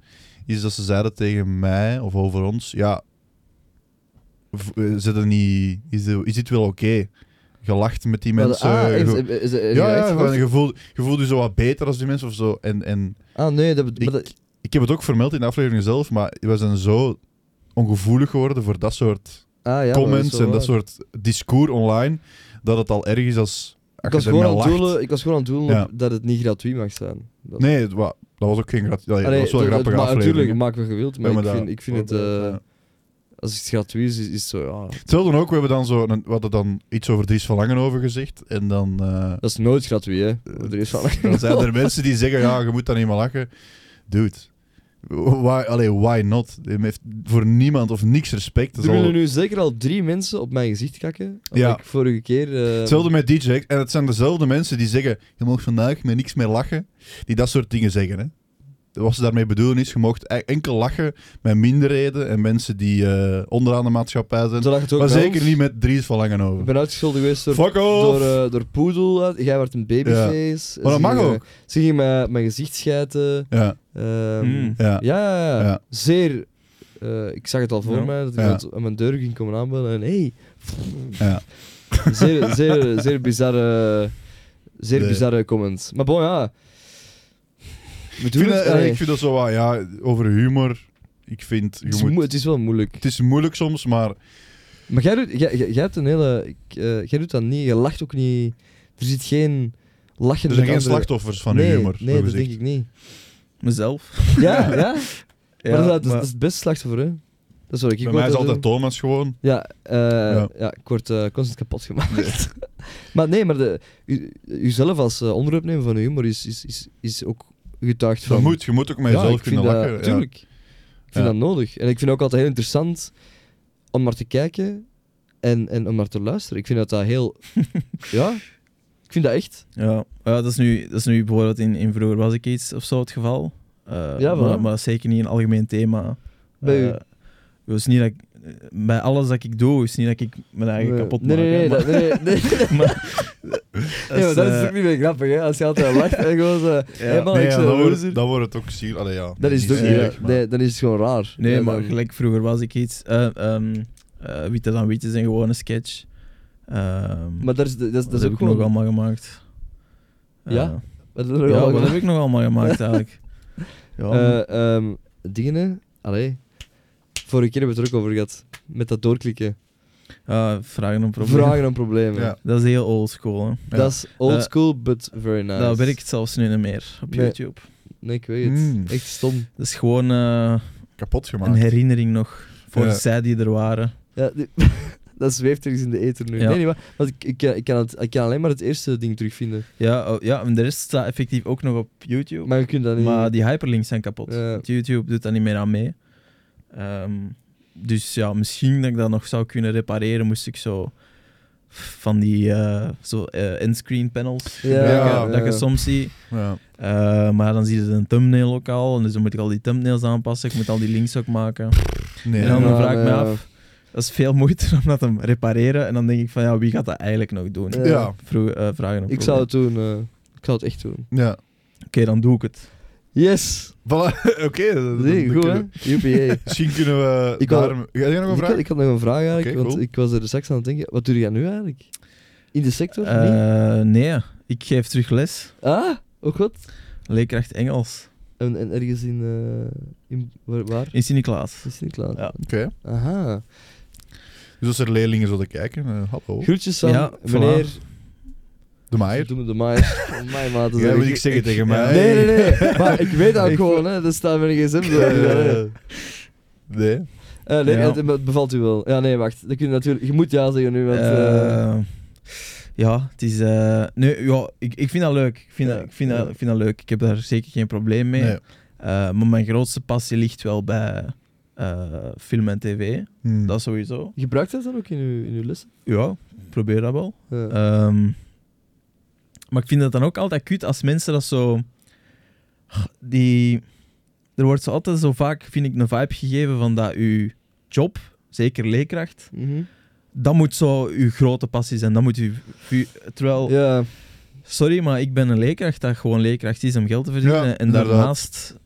is dat ze zeiden tegen mij of over ons, ja, v- eh, zit er niet, is, de- is dit wel oké? Gelacht met die mensen. ah, is- is- is- ja, gewoon, je voelt je voelt je zo wat beter als die mensen of zo. En, en Ah, nee, dat, Ik- maar dat, ik heb het ook vermeld in de aflevering zelf, maar we zijn zo ongevoelig geworden voor dat soort ah, ja, dat comments en dat soort discours online, dat het al erg is als, Ik was, gewoon aan het doelen, ik was gewoon aan het doelen Ja. op dat het niet gratuit mag zijn. Dat, Nee, het wa- dat was ook geen grat- Allee, Allee, dat was wel een dat- grappige maar aflevering. Natuurlijk, maak wat We maar ik vind, ik vind het... eh, ja. Als het gratuit is, is het zo, ja... Hetzelfde ook, we hebben dan zo een, we hadden dan iets over Dries van Langenhoven gezegd. En dan, eh, Dat is nooit gratuit, hè. Is van... dan zijn er mensen die zeggen, ja, je moet daar niet meer lachen. Dude, why, allee, why not? Hij heeft voor niemand of niks respect. Er al- willen nu zeker al drie mensen op mijn gezicht kakken. Ja. ik vorige keer... eh, Hetzelfde met DJ. En het zijn dezelfde mensen die zeggen: Je mag vandaag met niks meer lachen. Die dat soort dingen zeggen. Hè? Wat ze daarmee bedoelen is: Je mag enkel lachen met minderheden en mensen die eh, onderaan de maatschappij zijn. Zodat het ook Maar bij zeker ons- niet met Dries van Ik Langenhoven. ben uitgescholden geweest door, Fuck door, eh, door Poedel. Jij werd een babyface. Maar dat Ze mag gingen- ook. Ze gingen mijn, mijn gezicht schijten. Ja, Ehm, Hmm. ja. Ja, ja, ja. Ja. Zeer. eh, ik zag het al voor Ja. mij dat Ja. iemand aan mijn deur ging komen aanbellen en hey. ja. Zeer, zeer, zeer bizarre, zeer Nee. bizarre comments. Maar bon, ja. We Ik, doen vind het. allee, ik vind dat zo wat, ja, over humor. Ik vind, je het, is moet, moe- het is wel moeilijk. het is moeilijk soms, maar Maar jij doet, jij, jij jij hebt een hele. ik, eh, jij doet dat niet. Je lacht ook niet. Er zit geen lachen er zijn geen slachtoffers van nee, humor. Nee, dat gezegd. denk ik niet. Mezelf. Ja, ja. Ja, maar dat, is- dat, is- maar- dat is het best slachtoffer, hè? Dat is wat ik Bij mij is altijd. Thomas gewoon. Ja, eh, Ja. ja. ik word eh, constant kapot gemaakt. maar nee, maar de, u, uzelf als eh, onderwerp nemen van uw humor is, is, is, is ook getuigd van... Dat moet, je moet ook met jezelf kunnen dat, lachen. ja. Tuurlijk. Ik vind Ja. dat nodig. En ik vind het ook altijd heel interessant om naar te kijken en, en om naar te luisteren. Ik vind dat dat heel... ja, ik vind dat echt. Ja, ja dat, is nu, dat is nu bijvoorbeeld in, in Vroeger Was Ik Iets of zo het geval. Eh, Ja, maar, maar zeker niet een algemeen thema. Bij u. Is niet dat ik, bij alles dat ik doe, is niet dat ik mijn eigen Nee. kapot maak. nee, nee, nee, nee, nee. maar- Nee, maar dat is eh, ook niet meer grappig, hè? Als je altijd lacht en gewoon zo... Ja. hey, man, Nee, ik ja, zo dan, wordt, loser. dan wordt het ook zielig. Allee, ja. Dat is het ook niet, Nee, dan is het gewoon raar. Nee, maar dan- gelijk vroeger was ik iets. eh ehm eh, Witte dan Wit is een gewone sketch. Ehm, Maar dat is, dat is, dat dat is heb ook ik nog allemaal gemaakt. Ja? Eh, er ja, wel dat heb ik nog allemaal gemaakt eigenlijk. Ja, Eh, ehm, dingen? Allee. Vorige keer hebben we het er ook over gehad. Met dat doorklikken. vragen om problemen. Vragen en problemen. Ja. Dat is heel old school. Hè. Dat is old Eh, school, but very nice. Dat werkt zelfs nu niet meer op Nee. YouTube. Nee, ik weet het. Mm. Echt stom. Dat is gewoon eh, Kapot gemaakt. een herinnering nog voor Ja. zij die er waren. Ja, die- dat zweeft ergens in de ether nu. Ja. Nee, niet. Want ik, ik, kan- ik, kan het, ik kan alleen maar het eerste ding terugvinden. Ja, oh, ja, en de rest staat effectief ook nog op YouTube. Maar je kunt dat niet... Maar die hyperlinks zijn kapot. YouTube doet daar niet meer aan mee. Ehm, dus ja, misschien dat ik dat nog zou kunnen repareren, moest ik zo van die eh, zo, eh, endscreen panels Ja, dat je ja. soms ziet. Ja. Eh, maar dan zie je een thumbnail ook al, en dus dan moet ik al die thumbnails aanpassen, ik moet al die links ook maken. Nee. En dan Ja, vraag ik me ja. af, dat is veel moeite om dat te repareren, en dan denk ik van ja, wie gaat dat eigenlijk nog doen? Ja. Vroeg, eh, vragen Ik zou het doen. eh. ik zou het echt doen. Ja. Oké, dan doe ik het. Yes! Voilà, oké. Nee, goed hè? UPA. Misschien kunnen we Ik wou- daar... Ga jij nog een ik, vraag? had, ik had nog een vraag eigenlijk, Oké, want cool. ik was er straks aan het denken. Wat doe jij nu eigenlijk? In de sector? nee? Eh, nee, ik geef terug les. Ah, oh god. Leerkracht Engels. En, en ergens in... eh, in waar? waar? In Sint-Niklaas. In Sint-Niklaas. Ja. Oké. Aha. Dus als er leerlingen zullen kijken, eh, hallo. Groetjes aan Ja, meneer... De Maier. Doe me de Maier. Mijn maat. Ja, moet ik zeggen tegen mij. Nee, nee, nee. Maar ik weet dat ook gewoon, hè. Dat staat met een gsm. zo. Eh, Nee. Eh, nee, Ja. het, het bevalt u wel. Ja, nee, wacht. Dat kun je, natuurlijk, je moet ja zeggen nu, want... eh, Eh, ja, het is... eh, nee, ja, ik, ik vind dat leuk. Ik vind, Ja, dat, ik, vind ja. dat, ik vind dat leuk. Ik heb daar zeker geen probleem mee. Nee. Eh, maar mijn grootste passie ligt wel bij eh, film en tv. Hmm. Dat sowieso. Gebruikt dat dan ook in uw, in uw lessen? Ja, ik probeer dat wel. Ja. Ehm, maar ik vind het dan ook altijd kut als mensen dat zo... Die... Er wordt zo altijd zo vaak, vind ik, een vibe gegeven van dat uw job, zeker leerkracht, Mhm. dat moet zo uw grote passie zijn. Dat moet u, terwijl, ja. sorry, maar ik ben een leerkracht dat gewoon leerkracht is om geld te verdienen. Ja, en daarnaast,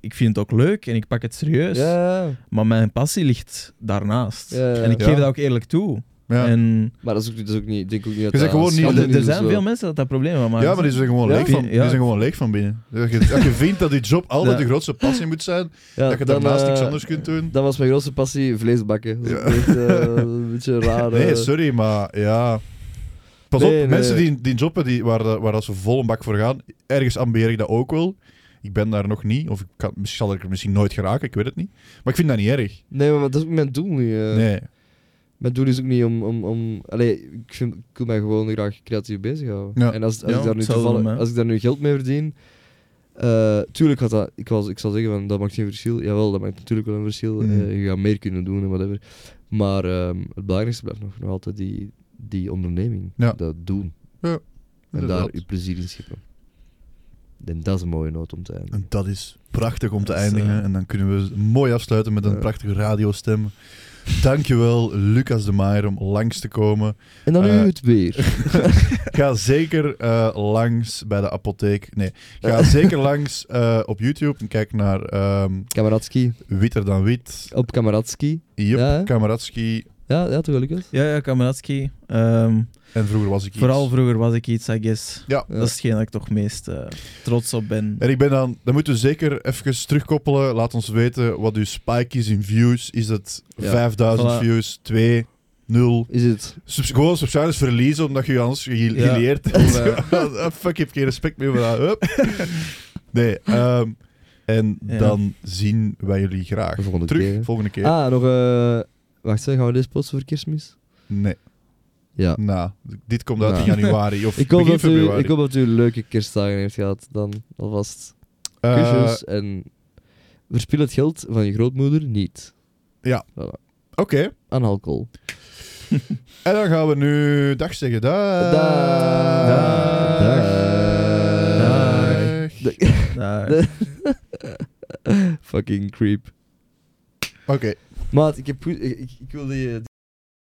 ik vind het ook leuk en ik pak het serieus. ja, Maar mijn passie ligt daarnaast. Ja, ja. En ik geef dat ook eerlijk toe. Ja. En maar dat is ook, dat is ook niet... Denk ook niet dat Je zegt dat gewoon niet- schande er, is of zijn zo. veel mensen dat dat probleem van maken. ja, maar die zijn gewoon Ja? leeg van, Ja. die zijn gewoon leeg van binnen. Als je, als je vindt dat die job altijd Ja. de grootste passie moet zijn, Ja, dat je dan, daarnaast eh, niks anders kunt doen. Dat was mijn grootste passie, vleesbakken. Dat is Ja. ook echt, eh, een beetje raar. Nee, eh. sorry, maar ja. Pas Nee, op, nee. mensen die, die job hebben die, waar, dat- waar dat ze vol een bak voor gaan, ergens ambeer ik dat ook wel. Ik ben daar nog niet, of ik kan, misschien zal ik er misschien nooit geraken, ik weet het niet. Maar ik vind dat niet erg. Nee, maar dat is ook mijn doel niet. eh. Nee. Mijn doel is ook niet om... om, om allee, ik, vind, ik wil mij gewoon graag creatief bezighouden. Ja. En als, als, Ja, ik daar nu toevallig, als ik daar nu geld mee verdien... eh, tuurlijk gaat dat... Ik, was, ik zal zeggen, van, dat maakt geen verschil. Jawel, dat maakt natuurlijk wel een verschil. Mhm. Eh, je gaat meer kunnen doen en whatever. Maar ehm, het belangrijkste blijft nog, nog altijd die, die onderneming. Ja. Dat doen. Ja, En daar je plezier in schippen. En dat is een mooie noot om te eindigen. En dat is prachtig om te eindigen. eh, En dan kunnen we mooi afsluiten met een prachtige radiostem. Dankjewel, Lucas de Maier, om langs te komen. En dan nu eh, het weer. Ga zeker eh, langs bij de apotheek. Nee, ga zeker langs eh, op YouTube en kijk naar ehm, Kameradski. Witter dan Wit. Op Kameradski. Jup, Ja? Kameradski. Ja, ja, toch Lucas? Ja, ja, Kameradski. Ehm, En vroeger was ik iets. vooral vroeger was ik iets, I guess. Ja. Dat is hetgeen dat ik toch meest eh, trots op ben. En ik ben dan, dan moeten we zeker even terugkoppelen. Laat ons weten wat uw spike is in views. Is het Ja. 5000 Voilà. views, 2, 0? Is het? Subs gewoon subscribers verliezen omdat je je anders ge- Ja. geleerd hebt. Ah, fuck, ik heb geen respect meer voor dat. Nee, ehm, En Ja. dan zien wij jullie graag. De volgende Terug, keer. volgende keer. Ah, nog... eh wacht, zeg, gaan we deze posten voor kerstmis? Nee, Ja. nou, dit komt uit Nou. in januari of Ik hoop, begin dat u, februari. ik hoop dat u leuke kerstdagen heeft gehad. Dan alvast Eh, kusjes en verspil het geld van je grootmoeder niet. Ja. Voilà. Oké, Aan alcohol. en dan gaan we nu dag zeggen. Dag. Dag. Dag. Daar. Fucking creep. Oké. Maat, ik, heb, ik, ik wil die,